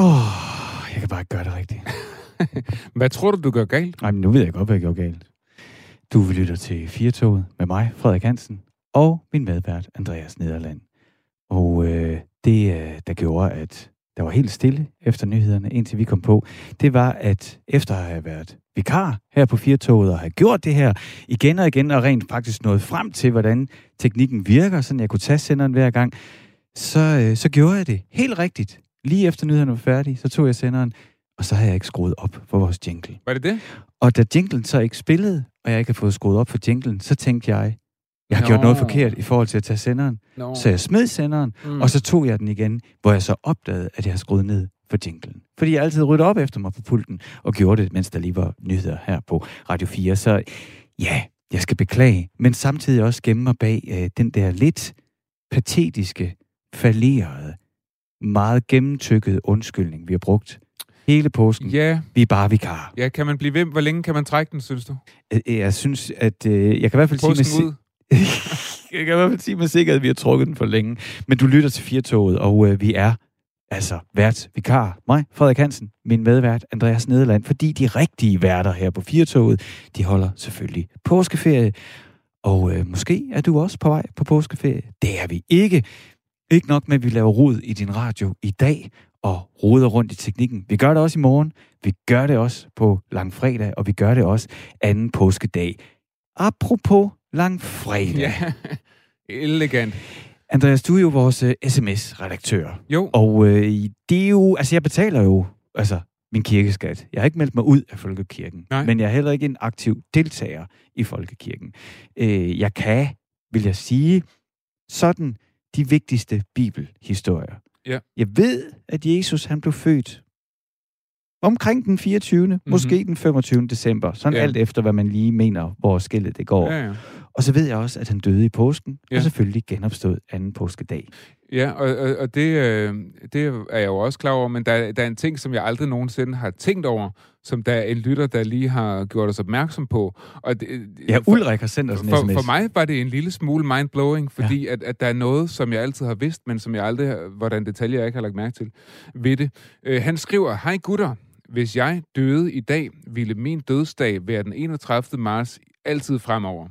Åh, oh, jeg kan bare ikke gøre det rigtigt. Hvad tror du, du gør galt? Nej, men nu ved jeg godt, hvad jeg gjorde galt. Du lytter til Firtoget med mig, Frederik Hansen, og min medvært, Andreas Nederland. Og øh, det, øh, der gjorde, at der var helt stille efter nyhederne, indtil vi kom på, det var, at efter at have været vikar her på Firtoget og have gjort det her igen og igen, og rent faktisk nået frem til, hvordan teknikken virker, så jeg kunne tage senderen hver gang, så, øh, så gjorde jeg det helt rigtigt. Lige efter nyhederne var færdige, så tog jeg senderen, og så havde jeg ikke skruet op for vores jingle. Var det det? Og da jinglen så ikke spillede, og jeg ikke har fået skruet op for jinglen, så tænkte jeg, jeg har Nå. gjort noget forkert i forhold til at tage senderen. Nå. Så jeg smed senderen, mm. og så tog jeg den igen, hvor jeg så opdagede, at jeg har skruet ned for jinglen. Fordi jeg altid ryddede op efter mig på pulten, og gjorde det, mens der lige var nyheder her på Radio 4. Så ja, jeg skal beklage, men samtidig også gemme mig bag øh, den der lidt patetiske, fallerede, meget gennemtykkede undskyldning, vi har brugt hele påsken. Ja, Vi er bare vikar. ja, kan man blive ved? Hvor længe kan man trække den, synes du? Øh, Jeg synes, at øh, jeg kan i hvert fald sige med, Påsken ud? jeg kan i hvert fald sige med sikkerhed, at vi har trukket den for længe. Men du lytter til Firtoget, og øh, vi er altså vært vikar. Mig, Frederik Hansen, min medvært, Andreas Nederland, fordi de rigtige værter her på Firtoget, de holder selvfølgelig påskeferie. Og øh, måske er du også på vej på påskeferie. Det er vi ikke. Ikke nok med, at vi laver rod i din radio i dag, og roder rundt i teknikken. Vi gør det også i morgen. Vi gør det også på langfredag, og vi gør det også anden påskedag. Apropos langfredag. Ja, elegant. Andreas, du er jo vores uh, sms-redaktør. Jo, Og øh, det er jo, altså jeg betaler jo altså min kirkeskat. Jeg har ikke meldt mig ud af Folkekirken, Nej. men jeg er heller ikke en aktiv deltager i Folkekirken. Øh, jeg kan, vil jeg sige, sådan de vigtigste bibelhistorier. Ja. Jeg ved, at Jesus han blev født omkring den 24. Mm-hmm. måske den 25. december. Sådan Ja. ja. alt efter, hvad man lige mener, hvor skillet det går. ja, ja. Og så ved jeg også, at han døde i påsken, Ja. og selvfølgelig genopstod anden påskedag. Ja, og, og, og det, øh, det er jeg jo også klar over, men der, der er en ting, som jeg aldrig nogensinde har tænkt over, som der er en lytter, der lige har gjort os opmærksom på. Og det, Ja, for, Ulrik har sendt os en for, sms. for mig var det en lille smule mind-blowing, fordi ja. at, at der er noget, som jeg altid har vidst, men som jeg aldrig, har- hvordan detaljer jeg ikke har lagt mærke til ved det. Øh, han skriver, Hej gutter, hvis jeg døde i dag, ville min dødsdag være den 31. marts altid fremover.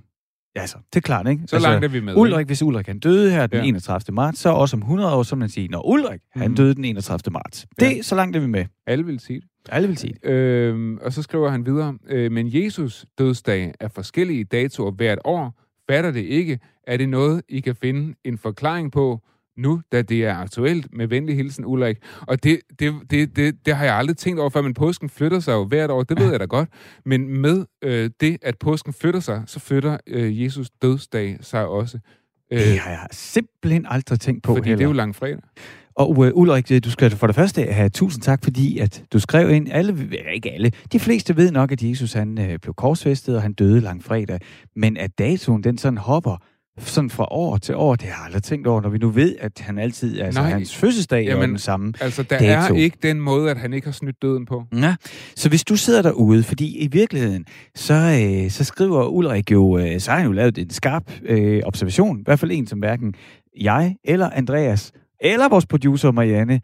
Ja, så det er klart, ikke? Så altså, langt er vi med. Ulrik, hvis Ulrik han døde her den Ja. ja. 31. marts, så også om 100 år, så man sige, når Ulrik han Mhm. døde den 31. marts. Det, Ja. så langt er vi med. Alle vil sige det. Alle vil sige det. Øhm, og så skriver han videre, øh, men Jesus dødsdag er forskellige datoer hvert år. Fatter det ikke? Er det noget, I kan finde en forklaring på nu, da det er aktuelt? Med venlig hilsen, Ulrik. Og det, det, det, det, det har jeg aldrig tænkt over, før, men påsken flytter sig jo hvert år. Det ved jeg da godt. Men med øh, det, at påsken flytter sig, så flytter øh, Jesus dødsdag sig også. Øh, Det har jeg simpelthen aldrig tænkt på fordi heller. det er jo langfredag. Og uh, Ulrik, øh, du skal for det første have tusind tak, fordi at du skrev ind, alle, ikke alle, de fleste ved nok, at Jesus han øh, blev korsfæstet, og han døde langfredag. Men at datoen, den sådan hopper sådan fra år til år, det har jeg aldrig tænkt over, når vi nu ved, at han altid, altså Nej. hans fødselsdag er Jamen, den samme. Altså, der Dato. er ikke den måde, at han ikke har snydt døden på. Ja, så hvis du sidder derude, fordi i virkeligheden, så, øh, så skriver Ulrik jo, øh, så har han jo lavet en skarp øh, observation, i hvert fald en, som hverken jeg eller Andreas, eller vores producer Marianne,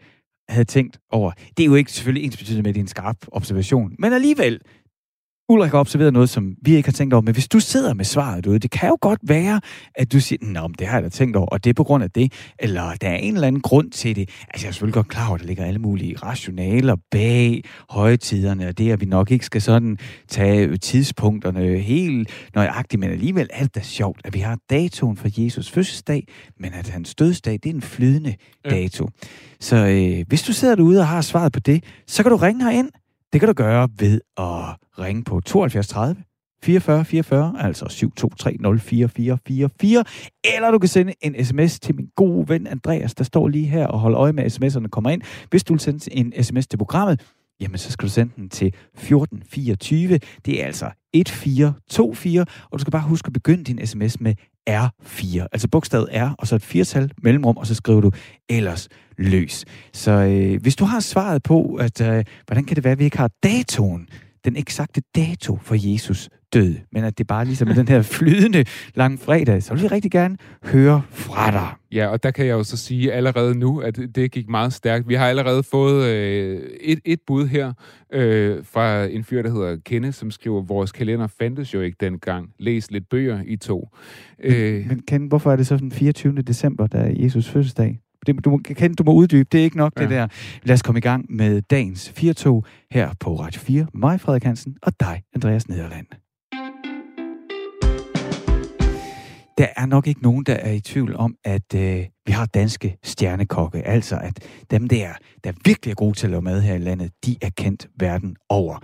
havde tænkt over. Det er jo ikke selvfølgelig ens betydende med, at det er en skarp observation, men alligevel, Ulrik har observeret noget, som vi ikke har tænkt over, men hvis du sidder med svaret derude, det kan jo godt være, at du siger, Nå, men det har jeg da tænkt over, og det er på grund af det, eller der er en eller anden grund til det. Altså, jeg er selvfølgelig godt klar over, at der ligger alle mulige rationaler bag højtiderne, og det, at vi nok ikke skal sådan tage tidspunkterne helt nøjagtigt, men alligevel er det da sjovt, at vi har datoen for Jesus fødselsdag, men at hans dødsdag, det er en flydende Ja. dato. Så øh, hvis du sidder derude og har svaret på det, så kan du ringe herind. Det kan du gøre ved at ringe på 72 30 44 44, altså 72304444, eller du kan sende en sms til min gode ven Andreas, der står lige her og holder øje med, at sms'erne kommer ind. Hvis du vil sende en sms til programmet, jamen så skal du sende den til 1424. Det er altså 1424, og du skal bare huske at begynde din sms med R4. Altså bogstavet R, og så et firtal mellemrum, og så skriver du ellers løs. Så øh, hvis du har svaret på, at øh, hvordan kan det være, at vi ikke har datoen, den eksakte dato for Jesus død, men at det bare ligesom er den her flydende lang fredag, så vil vi rigtig gerne høre fra dig. Ja, og der kan jeg jo så sige allerede nu, at det gik meget stærkt. Vi har allerede fået øh, et, et bud her øh, fra en fyr, der hedder Kenne, som skriver, vores kalender fandtes jo ikke dengang. Læs lidt bøger i to. Men, øh, men Ken, hvorfor er det så den 24. december, der er Jesus fødselsdag? Det, du, Ken, du må uddybe, det er ikke nok ja. det der. Lad os komme i gang med dagens 4 her på Radio 4. Mig, Frederik Hansen, og dig, Andreas Nederland. der er nok ikke nogen, der er i tvivl om, at øh, vi har danske stjernekokke. Altså, at dem der, der virkelig er gode til at lave mad her i landet, de er kendt verden over.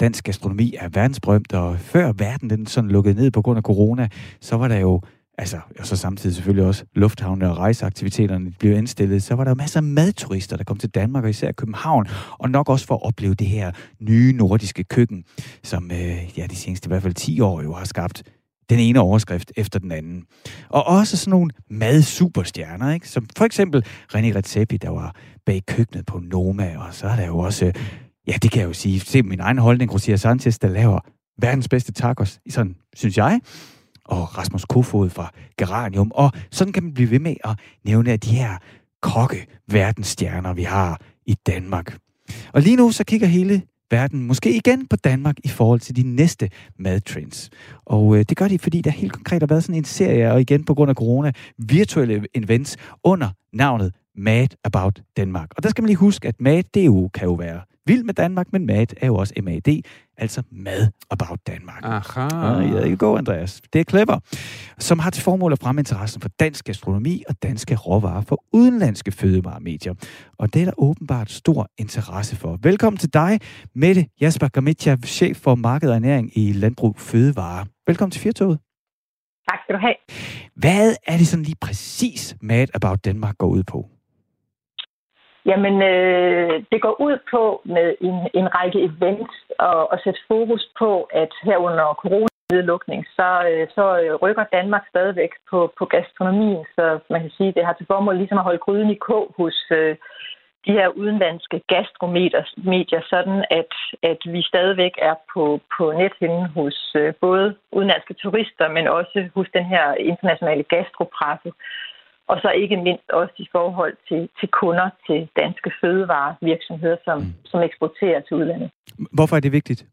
Dansk gastronomi er verdensberømt, og før verden den sådan lukkede ned på grund af corona, så var der jo altså, og så samtidig selvfølgelig også lufthavne og rejseaktiviteterne blev indstillet, så var der masser af madturister, der kom til Danmark, og især København, og nok også for at opleve det her nye nordiske køkken, som øh, ja, de seneste i hvert fald 10 år jo har skabt den ene overskrift efter den anden. Og også sådan nogle madsuperstjerner, ikke? som for eksempel René Redzepi, der var bag køkkenet på Noma, og så er der jo også, øh, ja, det kan jeg jo sige, se min egen holdning, Rosia Sanchez, der laver verdens bedste tacos, sådan synes jeg, og Rasmus Kofod fra Geranium, og sådan kan man blive ved med at nævne af de her kokke verdensstjerner, vi har i Danmark. Og lige nu så kigger hele verden måske igen på Danmark i forhold til de næste madtrends. Og øh, det gør de, fordi der helt konkret har været sådan en serie, og igen på grund af corona, virtuelle events under navnet Mad About Denmark. Og der skal man lige huske, at mad, det jo, kan jo være vild med Danmark, men mad er jo også MAD, altså mad about Danmark. Aha. Ah, ja, det går, Andreas. Det er clever. Som har til formål at fremme interessen for dansk gastronomi og danske råvarer for udenlandske fødevaremedier. Og det er der åbenbart stor interesse for. Velkommen til dig, Mette Jasper Gamitja, chef for marked og ernæring i Landbrug Fødevare. Velkommen til Firtoget. Tak skal du have. Hvad er det sådan lige præcis Mad About Danmark går ud på? Jamen, øh, det går ud på med en, en række events og, og sætte fokus på, at her under coronanedlukning, så, øh, så øh, rykker Danmark stadigvæk på, på gastronomien. Så man kan sige, at det har til formål ligesom at holde gryden i kog hos øh, de her udenlandske gastromedier, sådan at, at vi stadigvæk er på, på nethinden hos øh, både udenlandske turister, men også hos den her internationale gastropresse og så ikke mindst også i forhold til, til kunder til danske fødevarevirksomheder, som, mm. som eksporterer til udlandet. Hvorfor er det vigtigt?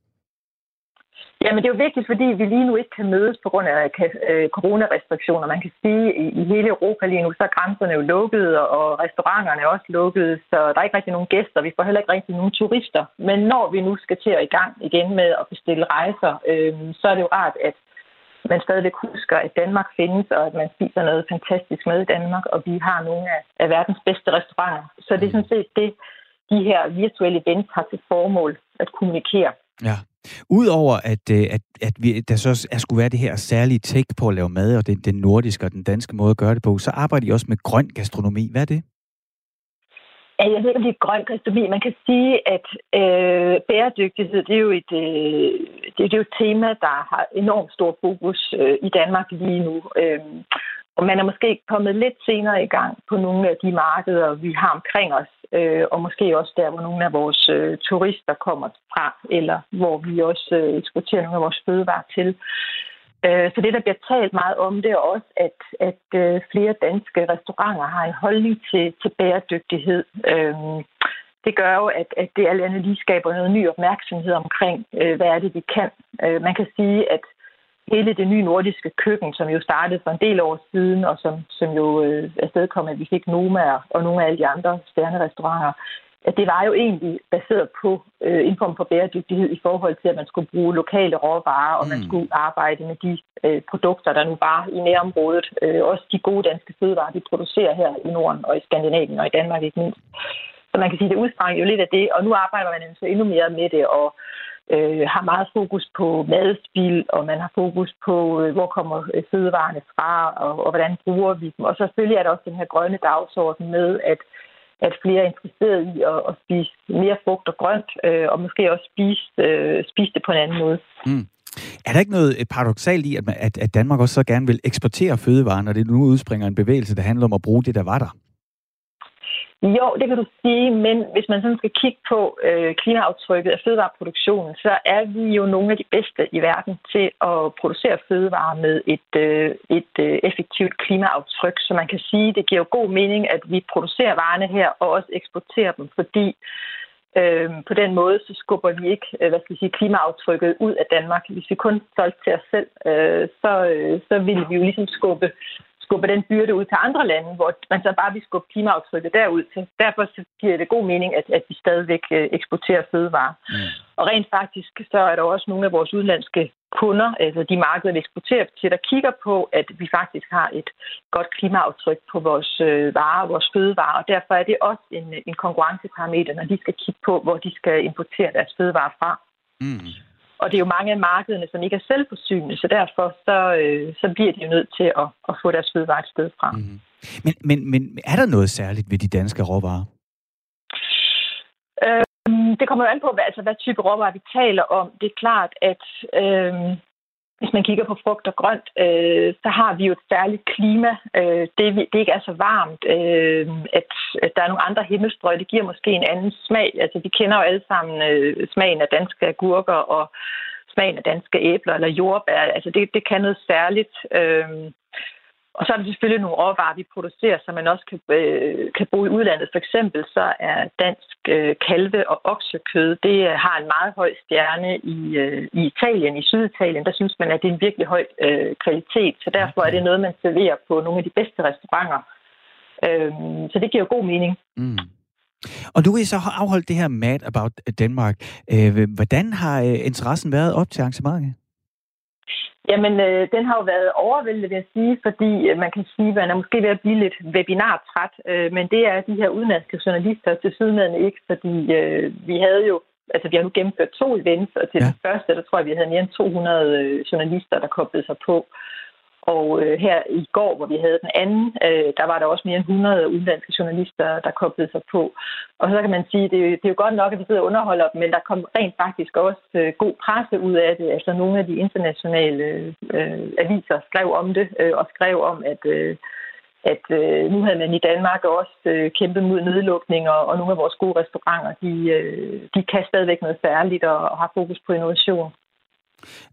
Jamen det er jo vigtigt, fordi vi lige nu ikke kan mødes på grund af øh, coronarestriktioner. Man kan sige, at i hele Europa lige nu, så er grænserne jo lukkede, og restauranterne er også lukkede, så der er ikke rigtig nogen gæster. Vi får heller ikke rigtig nogen turister. Men når vi nu skal til at i gang igen med at bestille rejser, øh, så er det jo rart, at man stadigvæk husker, at Danmark findes, og at man spiser noget fantastisk med i Danmark, og vi har nogle af, af verdens bedste restauranter. Så det er sådan set det, de her virtuelle events har til formål at kommunikere. Ja. Udover at, øh, at, at vi, der så er skulle være det her særlige take på at lave mad, og den, den nordiske og den danske måde at gøre det på, så arbejder I også med grøn gastronomi. Hvad er det? Ja, jeg ved ikke, om det er grøn gastronomi. Man kan sige, at øh, bæredygtighed, det er, jo et, øh, det, det er jo et tema, der har enormt stor fokus øh, i Danmark lige nu. Øh, og man er måske kommet lidt senere i gang på nogle af de markeder, vi har omkring os, øh, og måske også der, hvor nogle af vores øh, turister kommer fra, eller hvor vi også øh, eksporterer nogle af vores fødevarer til. Øh, Øh, så det, der bliver talt meget om, det er også, at, at øh, flere danske restauranter har en holdning til, til bæredygtighed. Øh, det gør jo, at, at det alt andet lige skaber noget ny opmærksomhed omkring, hvad er det, vi kan. Man kan sige, at hele det nye nordiske køkken, som jo startede for en del år siden, og som, som jo øh, afstedkom, at vi fik Noma og nogle af alle de andre stjernerestauranter, at det var jo egentlig baseret på øh, en form for bæredygtighed i forhold til, at man skulle bruge lokale råvarer, og mm. man skulle arbejde med de øh, produkter, der nu var i nærområdet. Øh, også de gode danske fødevarer, vi producerer her i Norden og i Skandinavien og i Danmark ikke mindst. Så man kan sige, at det udsprang jo lidt af det, og nu arbejder man altså endnu mere med det, og øh, har meget fokus på madspil, og man har fokus på, øh, hvor kommer øh, fødevarene fra, og, og hvordan bruger vi dem. Og så selvfølgelig er der også den her grønne dagsorden med, at at flere er interesseret i at, at spise mere frugt og grønt, øh, og måske også spise, øh, spise det på en anden måde. Mm. Er der ikke noget paradoxalt i, at, man, at, at Danmark også så gerne vil eksportere fødevarer, når det nu udspringer en bevægelse, der handler om at bruge det, der var der? Jo, det kan du sige, men hvis man sådan skal kigge på øh, klimaaftrykket af fødevareproduktionen, så er vi jo nogle af de bedste i verden til at producere fødevarer med et, øh, et øh, effektivt klimaaftryk. Så man kan sige, det giver jo god mening, at vi producerer varerne her og også eksporterer dem, fordi øh, på den måde så skubber vi ikke øh, hvad skal jeg sige, klimaaftrykket ud af Danmark. Hvis vi kun solgte til os selv, øh, så, øh, så ville vi jo ligesom skubbe skubbe den byrde ud til andre lande, hvor man så bare vil skubbe klimaaftrykket derud. Så derfor giver det god mening, at, at vi stadigvæk øh, eksporterer fødevarer. Mm. Og rent faktisk, så er der også nogle af vores udenlandske kunder, altså de markeder, vi eksporterer til, der kigger på, at vi faktisk har et godt klimaaftryk på vores øh, varer, vores fødevarer, og derfor er det også en, en konkurrenceparameter, når de skal kigge på, hvor de skal importere deres fødevarer fra. Mm. Og det er jo mange af markederne, som ikke er selvforsynende, så derfor så, øh, så bliver de jo nødt til at, at få deres fødevare et sted fra. Mm. Men, men, men er der noget særligt ved de danske råvarer? Øhm, det kommer jo an på, hvad, altså, hvad type råvarer vi taler om. Det er klart, at øhm, hvis man kigger på frugt og grønt, øh, så har vi jo et særligt klima. Øh, det, det ikke er så varmt, øh, at, at der er nogle andre himmelstrøg. Det giver måske en anden smag. Altså, vi kender jo alle sammen øh, smagen af danske agurker og smagen af danske æbler eller jordbær. Altså, det, det kan noget særligt. Øh, og så er der selvfølgelig nogle råvarer, vi producerer, som man også kan, øh, kan bruge i udlandet. For eksempel så er dansk øh, kalve- og oksekød, det øh, har en meget høj stjerne i, øh, i Italien, i Syditalien. Der synes man, at det er en virkelig høj øh, kvalitet. Så derfor er det noget, man serverer på nogle af de bedste restauranter. Øh, så det giver jo god mening. Mm. Og nu er I så afholdt det her Mad About Denmark. Øh, hvordan har øh, interessen været op til arrangementet? Jamen, øh, den har jo været overvældende, vil jeg sige, fordi øh, man kan sige, at man er måske ved at blive lidt webinartræt, øh, men det er de her udenlandske journalister til sydlandet ikke, fordi øh, vi havde jo, altså vi har nu gennemført to events, og til ja. det første, der tror jeg, vi havde mere end 200 øh, journalister, der koblede sig på. Og øh, her i går, hvor vi havde den anden, øh, der var der også mere end 100 udenlandske journalister, der koblede sig på. Og så kan man sige, det, det er jo godt nok, at vi sidder og underholder dem, men der kom rent faktisk også øh, god presse ud af det. Altså nogle af de internationale øh, aviser skrev om det, øh, og skrev om, at... Øh, at øh, nu havde man i Danmark også øh, kæmpet mod nedlukninger, og nogle af vores gode restauranter, de, øh, de kan stadigvæk noget særligt og, og har fokus på innovation.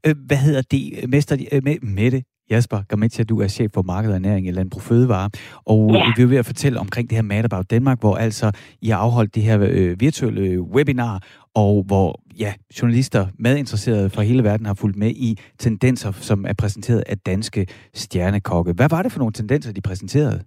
Øh, hvad hedder det, Mester med, øh, Mette? Jasper Gametia, du er chef for marked og ernæring i Landbrug Fødevare, og ja. vi vil ved at fortælle omkring det her Mad About Danmark, hvor altså I har afholdt det her øh, virtuelle webinar, og hvor ja, journalister, madinteresserede fra hele verden har fulgt med i tendenser, som er præsenteret af danske stjernekokke. Hvad var det for nogle tendenser, de præsenterede?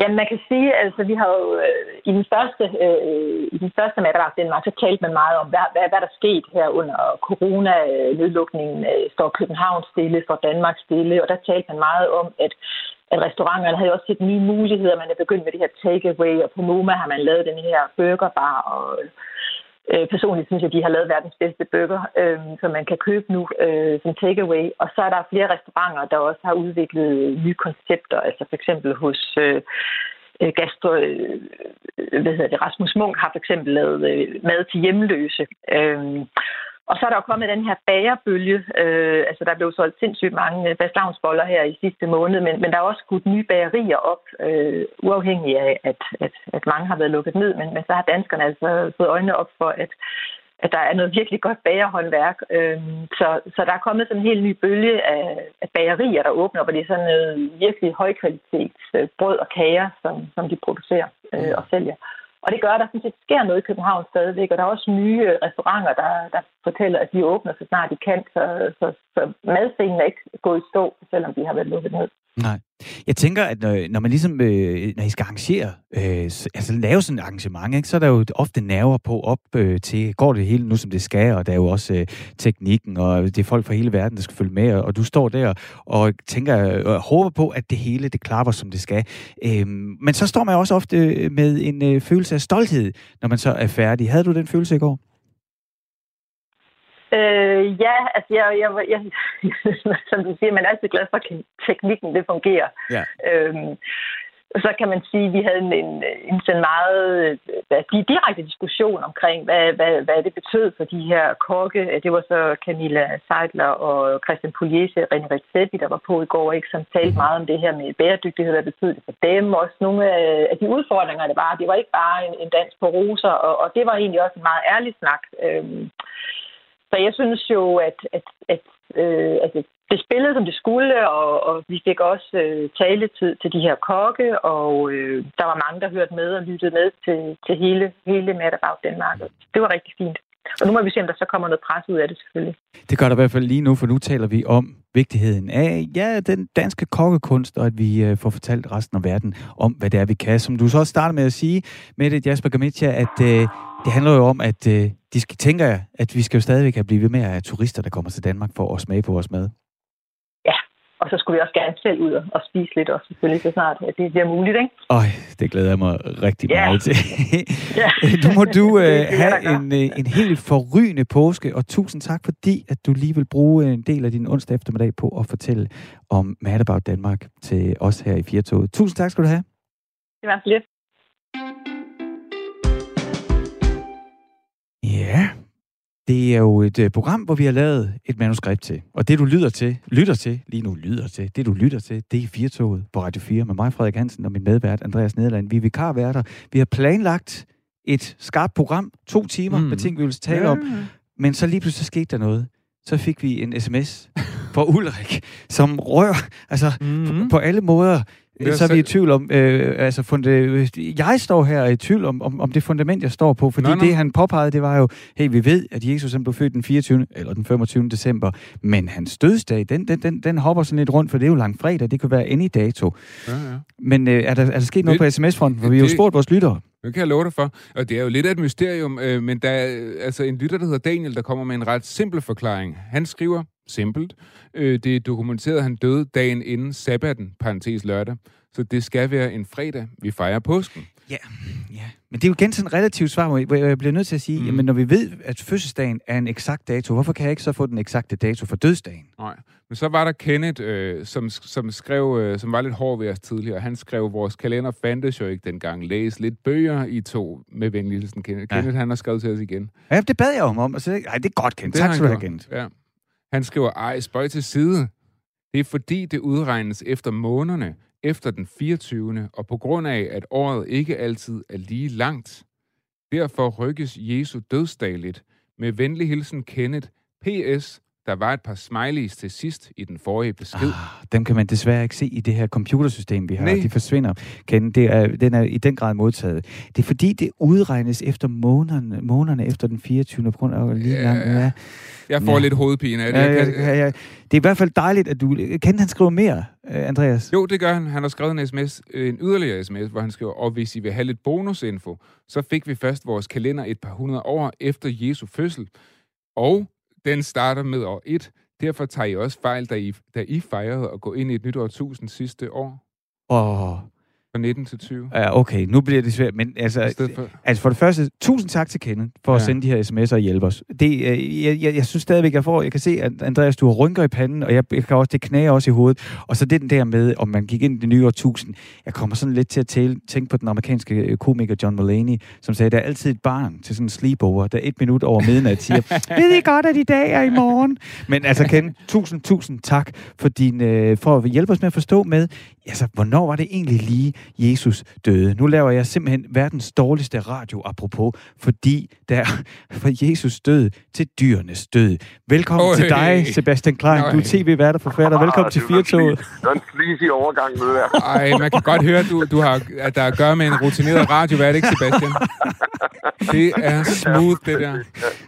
Jamen, man kan sige, altså vi har jo øh, i den første, øh, i den første Madras Danmark, så talte man meget om, hvad, hvad, hvad der skete her under corona-nedlukningen. Øh, står København stille, står Danmark stille, og der talte man meget om, at, at restauranterne havde også set nye muligheder. Man er begyndt med det her takeaway, og på MoMA har man lavet den her burgerbar, og Øh, personligt synes jeg, de har lavet verdens bedste burger, øh, som man kan købe nu øh, som takeaway. Og så er der flere restauranter, der også har udviklet nye koncepter. Altså for eksempel hos øh, øh gastro, øh, hvad hedder det, Rasmus Munk har for eksempel lavet øh, mad til hjemløse. Øh, og så er der jo kommet den her bagerbølge. Øh, altså, der blev solgt sindssygt mange fastavnsboller her i sidste måned, men, men der er også skudt nye bagerier op, øh, uafhængig af, at, at, at mange har været lukket ned. Men, men så har danskerne altså fået øjnene op for, at, at der er noget virkelig godt bagerhåndværk. Øh, så, så der er kommet sådan en helt ny bølge af, af bagerier, der åbner, hvor det er sådan noget virkelig højkvalitets øh, brød og kager, som, som de producerer øh, og sælger. Og det gør, at der sådan set sker noget i København stadigvæk, og der er også nye øh, restauranter, der, der fortæller, at de åbner så snart de kan, så, så, så madscenen er ikke gået i stå, selvom de har været lukket ned. Nej. Jeg tænker, at når, når man ligesom, øh, når I skal arrangere, øh, altså lave sådan et arrangement, ikke, så er der jo ofte nerver på op øh, til, går det hele nu, som det skal, og der er jo også øh, teknikken, og det er folk fra hele verden, der skal følge med, og, og du står der og tænker, øh, og håber på, at det hele, det klapper, som det skal. Øh, men så står man også ofte øh, med en øh, følelse af stolthed, når man så er færdig. Havde du den følelse i går? Øh, ja, altså jeg, jeg, jeg, som du siger, man er altid glad for, at teknikken det fungerer. Ja. Øhm, så kan man sige, at vi havde en, en, en sådan meget øh, direkte diskussion omkring, hvad, hvad, hvad det betød for de her kokke. Det var så Camilla Seidler og Christian Pugliese og René Redzepi, der var på i går, ikke, som talte meget om det her med bæredygtighed, hvad betød det for dem. Også nogle af de udfordringer, det var. Det var ikke bare en, en dans på roser, og, og det var egentlig også en meget ærlig snak. Øhm, så jeg synes jo, at, at, at, øh, at det spillede, som det skulle, og, og vi fik også øh, taletid til de her kokke, og øh, der var mange, der hørte med og lyttede med til, til hele, hele Mad About Denmark. Det var rigtig fint. Og nu må vi se, om der så kommer noget pres ud af det selvfølgelig. Det gør der i hvert fald lige nu, for nu taler vi om vigtigheden af ja, den danske kokkekunst, og at vi øh, får fortalt resten af verden om, hvad det er, vi kan. Som du så også startede med at sige, det, Jasper Gamitja, at øh, det handler jo om, at øh, de skal, tænker at vi skal jo stadigvæk have blive ved med at have turister, der kommer til Danmark for at smage på vores mad. Og så skulle vi også gerne selv ud og spise lidt også, selvfølgelig, så snart at det bliver muligt, ikke? Øj, det glæder jeg mig rigtig yeah. meget til. yeah. nu må du uh, have en, uh, en helt forrygende påske, og tusind tak, fordi at du lige vil bruge en del af din onsdag eftermiddag på at fortælle om Mad About Danmark til os her i Firtoget. Tusind tak skal du have. Det var lidt. Ja, det er jo et uh, program, hvor vi har lavet et manuskript til. Og det, du lytter til, lytter til, lige nu lytter til, det, du lytter til, det er Firtoget på Radio 4 med mig, Frederik Hansen, og min medvært, Andreas Nederland. Vi er vikarværter. Vi har planlagt et skarpt program, to timer, mm. med ting, vi vil tale ja. om. Men så lige pludselig skete der noget. Så fik vi en sms fra Ulrik, som rør, altså mm. på, på alle måder så er vi i tvivl om, øh, altså fundet, jeg står her i tvivl om, om, om det fundament, jeg står på, fordi nå, nå. det, han påpegede, det var jo, hey, vi ved, at Jesus han blev født den 24. eller den 25. december, men hans dødsdag, den, den, den, den hopper sådan lidt rundt, for det er jo langt fredag, det kan være any dato. Ja, ja. Men øh, er, der, er der sket noget det, på sms-fronten, for vi har jo spurgt vores lyttere? Det kan jeg love dig for. Og det er jo lidt af et mysterium, øh, men der er altså en lytter, der hedder Daniel, der kommer med en ret simpel forklaring. Han skriver, simpelt, øh, det er dokumenteret, at han døde dagen inden sabbaten, parentes lørdag. Så det skal være en fredag, vi fejrer påsken. Ja, ja. Men det er jo igen sådan et relativt svar, hvor jeg bliver nødt til at sige, mm. jamen når vi ved, at fødselsdagen er en eksakt dato, hvorfor kan jeg ikke så få den eksakte dato for dødsdagen? Nej, men så var der Kenneth, øh, som, som skrev, øh, som var lidt hård ved os tidligere. Han skrev, vores kalender fandtes jo ikke dengang. Læs lidt bøger i to med venligheden Kenneth. Ja. Kenneth, han har skrevet til os igen. Ja, det bad jeg om. om. Altså, ej, det er godt, Kenneth. Tak skal du have, Kenneth. Ja. Han skriver, ej, spøj til side. Det er fordi, det udregnes efter månederne, efter den 24. og på grund af, at året ikke altid er lige langt. Derfor rykkes Jesu dødsdag lidt. Med venlig hilsen Kenneth. P.S. Der var et par smileys til sidst i den forrige besked. Ah, dem kan man desværre ikke se i det her computersystem, vi har. Nej. De forsvinder. Ken, det er, den er i den grad modtaget. Det er fordi, det udregnes efter månederne, månederne efter den 24. på grund af lige ja, lang, ja. Jeg får ja. lidt hovedpine af det. Ja, ja, ja, ja. Det er i hvert fald dejligt, at du... Kan han skrive mere, øh, Andreas? Jo, det gør han. Han har skrevet en sms, en yderligere sms, hvor han skriver, og hvis I vil have lidt bonusinfo, så fik vi først vores kalender et par hundrede år efter Jesu fødsel. Og den starter med år 1. Derfor tager I også fejl, da I, da I fejrede at gå ind i et nyt årtusind sidste år. Åh, fra 19 til 20. Ja, okay. Nu bliver det svært. Men altså, for... altså for det første, tusind tak til Kenneth for ja. at sende de her sms'er og hjælpe os. Det, øh, jeg, jeg, jeg, synes stadigvæk, jeg får... Jeg kan se, at Andreas, du har rynker i panden, og jeg, jeg kan også, det knager også i hovedet. Og så det den der med, om man gik ind i det nye år 1000. Jeg kommer sådan lidt til at tale, tænke på den amerikanske øh, komiker John Mulaney, som sagde, der er altid et barn til sådan en sleepover, der et minut over midnat siger, ved I godt, at i dag er i morgen? Men altså, Kenneth, tusind, tusind tak for, din, øh, for at hjælpe os med at forstå med, altså, hvornår var det egentlig lige, Jesus døde? Nu laver jeg simpelthen verdens dårligste radio, apropos, fordi der fra Jesus død til dyrenes død. Velkommen Øj. til dig, Sebastian Klein. Du er tv-vært og forfatter. Velkommen ah, til Firtoget. Det er en sleazy overgang med der. Ej, man kan godt høre, du, du har, at der er at gøre med en rutineret radiovært, ikke Sebastian? Det er smooth, det der.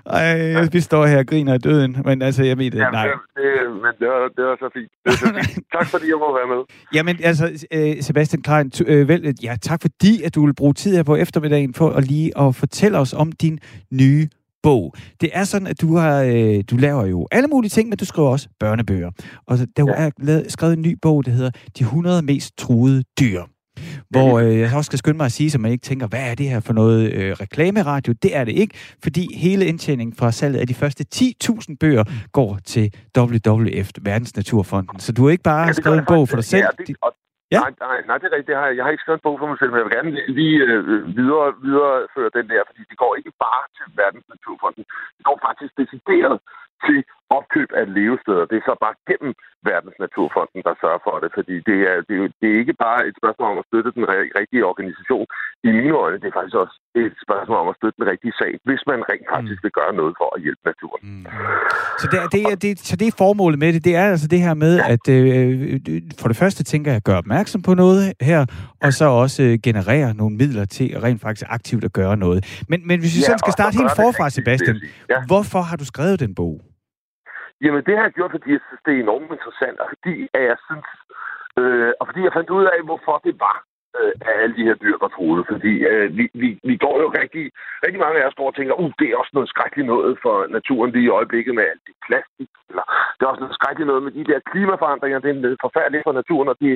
Ej, vi står her og griner af døden, men altså, jeg ved det, nej. Det, men det var, det var så fint. Det var så fint. tak fordi jeg må være med. Jamen, altså, øh, Sebastian Klein, øh, vel, ja, tak fordi, at du vil bruge tid her på eftermiddagen for at lige at fortælle os om din nye bog. Det er sådan, at du har øh, du laver jo alle mulige ting, men du skriver også børnebøger. Og der ja. er lavet, skrevet en ny bog, der hedder De 100 mest truede dyr. Hvor øh, jeg også skal skynde mig at sige, så man ikke tænker, hvad er det her for noget øh, reklameradio? Det er det ikke, fordi hele indtjeningen fra salget af de første 10.000 bøger går til WWF, Verdens Naturfonden. Så du har ikke bare ja, skrevet en bog for dig selv. Ja, det, og, Ja. Nej, nej, nej, det er rigtigt. Det har jeg, jeg har ikke skrevet en bog for mig selv, men jeg vil gerne lige- lige øh, videre, videreføre den der, fordi det går ikke bare til Verdens Naturfonden. Det går faktisk decideret til opkøb af levesteder. Det er så bare gennem Verdens Naturfonden, der sørger for det, fordi det er, det, er, det er ikke bare et spørgsmål om at støtte den ri- rigtige organisation. I mine øjne, det er faktisk også et spørgsmål om at støtte den rigtige sag, hvis man rent faktisk vil gøre noget for at hjælpe naturen. Mm. Så det, er, det, er, det, så det er formålet med det. Det er altså det her med, at øh, for det første tænker jeg at gøre opmærksom på noget her, og så også øh, generere nogle midler til rent faktisk aktivt at gøre noget. Men, men hvis vi Ja, sådan skal starte helt forfra, Sebastian. Ja. hvorfor har du skrevet den bog? Jamen, det har jeg gjort, fordi jeg synes, det er enormt interessant, og fordi at jeg synes, øh, og fordi jeg fandt ud af, hvorfor det var, øh, at alle de her dyr var troede. Fordi øh, vi, vi, vi går jo rigtig, rigtig mange af os går og tænker, uh, det er også noget skrækkeligt noget for naturen lige i øjeblikket med alt det plastik. Eller det er også noget skrækkeligt noget med de der klimaforandringer. Det er noget forfærdeligt for naturen, og det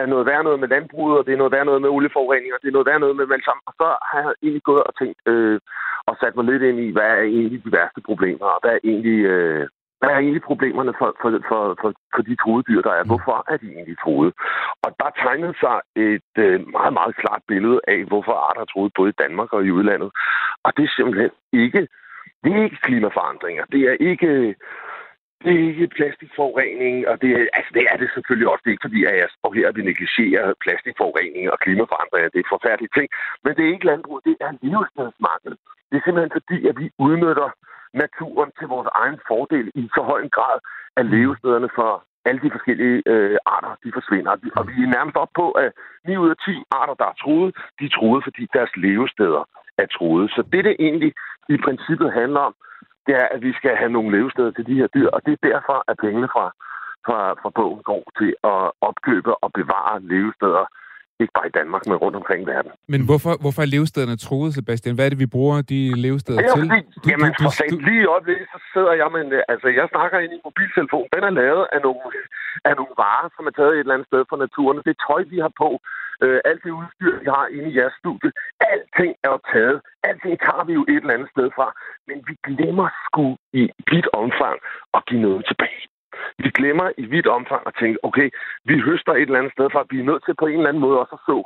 er noget værd noget med landbruget, og det er noget værd noget med olieforureninger, og det er noget værd noget med alt sammen. Og så har jeg egentlig gået og tænkt, øh, og sat mig lidt ind i, hvad er egentlig de værste problemer, og hvad er egentlig... Øh, hvad er egentlig problemerne for, for, for, for, for de troede dyr, der er? Hvorfor er de egentlig troede? Og der tegnede sig et øh, meget, meget klart billede af, hvorfor arter er troede både i Danmark og i udlandet. Og det er simpelthen ikke, det er ikke klimaforandringer. Det er ikke, det er ikke plastikforurening, og det er, altså det er det selvfølgelig også. Det er ikke fordi, at jeg står her og vi negligerer plastikforurening og klimaforandringer. Det er forfærdelige ting. Men det er ikke landbrug, det er levestedsmangel. Det er simpelthen fordi, at vi udnytter naturen til vores egen fordel i så høj en grad, at levestederne for alle de forskellige øh, arter, de forsvinder. Og vi- Og vi er nærmest op på, at 9 ud af 10 arter, der er truet, de er truet, fordi deres levesteder er truet. Så det, det egentlig i princippet handler om, det er, at vi skal have nogle levesteder til de her dyr, og det er derfor, at pengene fra, fra, fra bogen går til at opkøbe og bevare levesteder, ikke bare i Danmark, men rundt omkring verden. Men hvorfor, hvorfor er levestederne troet, Sebastian? Hvad er det, vi bruger de levesteder Ja, til? fordi, Du- jamen, du- for du- satan, lige i øjeblikket, så sidder jeg med en, øh, altså, jeg snakker ind i en mobiltelefon. Den er lavet af nogle, af nogle varer, som er taget et eller andet sted fra naturen. Det er tøj, vi har på. Øh, alt det udstyr, vi har inde i jeres studie. Alting er jo taget. Alting tager vi jo et eller andet sted fra. Men vi glemmer sgu i vidt omfang at give noget tilbage. Vi glemmer i vidt omfang at tænke, okay, vi høster et eller andet sted fra. Vi er nødt til på en eller anden måde også at så,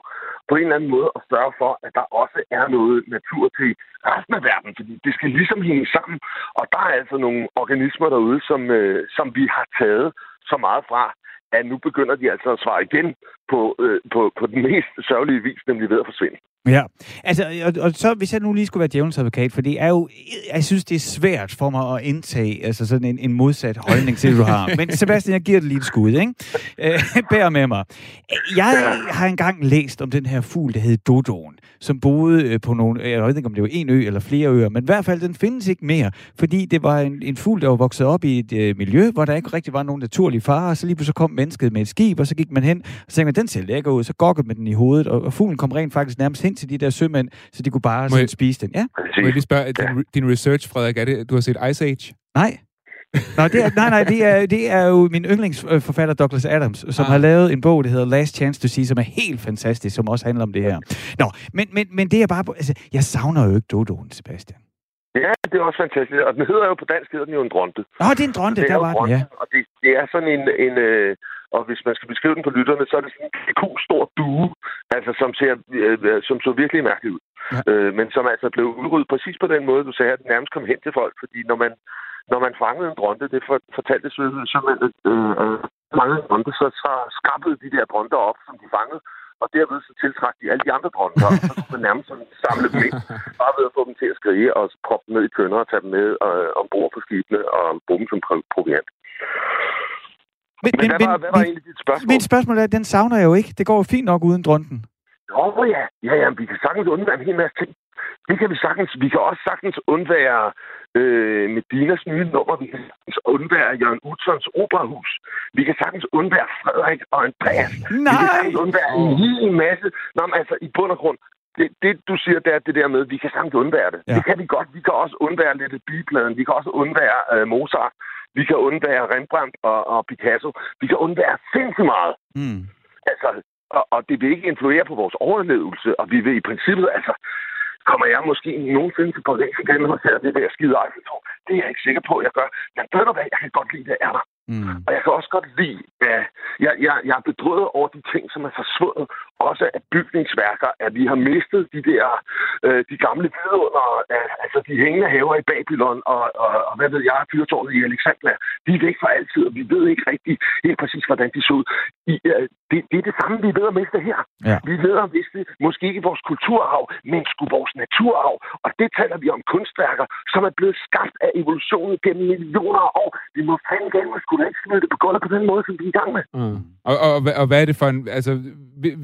på en eller anden måde at sørge for, at der også er noget natur til resten af verden. Fordi det skal ligesom hænge sammen. Og der er altså nogle organismer derude, som, øh, som vi har taget så meget fra, at nu begynder de altså at svare igen på, øh, på, på den mest sørgelige vis, nemlig ved at forsvinde. Ja, altså, og, og så hvis jeg nu lige skulle være djævelens advokat, for det er jo, jeg synes, det er svært for mig at indtage altså sådan en, en modsat holdning til, du har. Men Sebastian, jeg giver det lige et skud, ikke? Øh, bær med mig. Jeg har engang læst om den her fugl, der hed Dodoen, som boede øh, på nogle, jeg ved ikke, om det var en ø eller flere øer, men i hvert fald, den findes ikke mere, fordi det var en, en fugl, der var vokset op i et øh, miljø, hvor der ikke rigtig var nogen naturlige farer, og så lige pludselig kom mennesket med et skib, og så gik man hen, og så tænkte man, den ser lækker ud, så gokkede man den i hovedet, og, og fuglen kom rent faktisk nærmest hen til de der sømænd, så de kunne bare sådan jeg- spise den. Ja? Må jeg lige spørge, din, din research, Frederik, er det, du har set Ice Age? Nej. Nå, det er, nej, nej, det er, det er jo min yndlingsforfatter Douglas Adams, som Ah. har lavet en bog, der hedder Last Chance to See, som er helt fantastisk, som også handler om det her. Nå, men, men, men det er bare... Altså, jeg savner jo ikke Dodoen, Sebastian. Ja, det er også fantastisk. Og den hedder jo på dansk, hedder den jo en dronte. Nå, det er en dronte, Det er der var den, ja. Og det, det er sådan en, en øh, og hvis man skal beskrive den på lytterne, så er det sådan en ku stor due, altså som ser, øh, som så virkelig mærkeligt ud. Ja. Øh, men som altså blev udryddet præcis på den måde, du sagde, at den nærmest kom hen til folk, fordi når man, når man fangede en dronte, det for, fortalte simpelthen, øh, øh, fangede en dronte, så, så skrabede de der dronter op, som de fangede, og derved så tiltrak de alle de andre dronter, og så kunne man nærmest sådan samle dem ind, bare ved at få dem til at skrige og proppe dem ned i tønder og tage dem med øh, ombord på skibene og bruge dem som pro- proviant. Men, Men, hvad, var, hvad var egentlig dit spørgsmål? Mit spørgsmål er, den savner jeg jo ikke. Det går jo fint nok uden dronten. Nå ja, ja, ja, vi kan sagtens undvære en hel masse ting. Det kan vi sagtens. Vi kan også sagtens undvære øh, Medinas nye nummer. Vi kan sagtens undvære Jørgen Utzons operahus. Vi kan sagtens undvære Frederik og Andreas. Vi kan Nej! sagtens undvære en hel masse. Nå, men altså, i bund og grund, det, det du siger, det er det der med, vi kan sagtens undvære det. Ja. Det kan vi godt. Vi kan også undvære lidt bipladen. Vi kan også undvære øh, Mozart. Vi kan undvære Rembrandt og, og Picasso. Vi kan undvære sindssygt meget. Hmm. Altså, og, og det vil ikke influere på vores overlevelse, og vi vil i princippet, altså, kommer jeg måske nogensinde til Paris igen og ser det der skide Eiffeltårn? Det er jeg ikke sikker på, at jeg gør. Men ved du hvad, jeg kan godt lide, det er der. Mm. Og jeg kan også godt lide, at jeg, jeg, jeg er bedrøvet over de ting, som er forsvundet. Også af bygningsværker, at vi har mistet de der, øh, de gamle vidunder, altså de hængende haver i Babylon, og, og, og hvad ved jeg, fyrtårnet i Alexandria. De er væk for altid, og vi ved ikke rigtig helt præcis, hvordan de så ud. I, øh, det, det er det samme, vi er ved at miste her. Ja. Vi er ved at miste måske ikke vores kulturarv, men sgu vores naturarv. Og det taler vi om kunstværker, som er blevet skabt af evolutionen gennem millioner af år. Vi må fandme gerne skulle ikke smide det på gulvet på den måde, som vi er i gang med. Mm. Og, og, og, og hvad er det for en... Altså,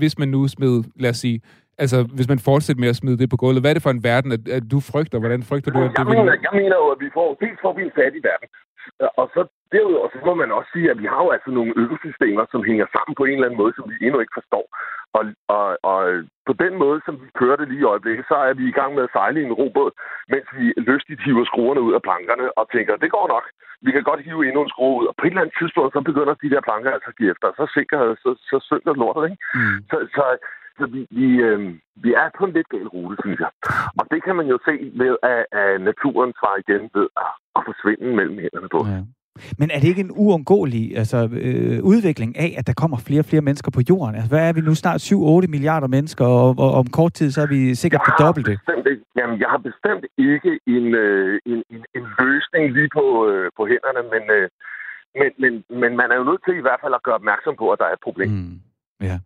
hvis man nu smed, lad os sige, altså, hvis man fortsætter med at smide det på gulvet, hvad er det for en verden, at, at du frygter? Hvordan frygter du, at det jeg vil... Mener, jeg mener jo, at vi får, dels får vi en fattig verden, og så derudover så må man også sige, at vi har jo altså nogle økosystemer, som hænger sammen på en eller anden måde, som vi endnu ikke forstår. Og, og, og på den måde, som vi kører det lige i øjeblikket, så er vi i gang med at sejle i en robåd, mens vi lystigt hiver skruerne ud af plankerne og tænker, det går nok. Vi kan godt hive endnu en skrue ud. Og på et eller andet tidspunkt, så begynder de der planker altså at give efter. Så, sikker, så, så synker lortet, ikke? Mm. Så, så, så vi, vi, øh, vi er på en lidt gal rute, synes jeg. Og det kan man jo se ved, at, at naturen svarer igen ved at, at forsvinde mellem hænderne på. Ja. Men er det ikke en uundgåelig altså, øh, udvikling af, at der kommer flere og flere mennesker på jorden? Altså, hvad er vi nu snart? 7-8 milliarder mennesker, og, og om kort tid, så er vi sikkert på dobbelt det. Jamen, jeg har bestemt ikke en, øh, en, en, en løsning lige på, øh, på hænderne, men, øh, men, men, men man er jo nødt til i hvert fald at gøre opmærksom på, at der er et problem. Mm, ja.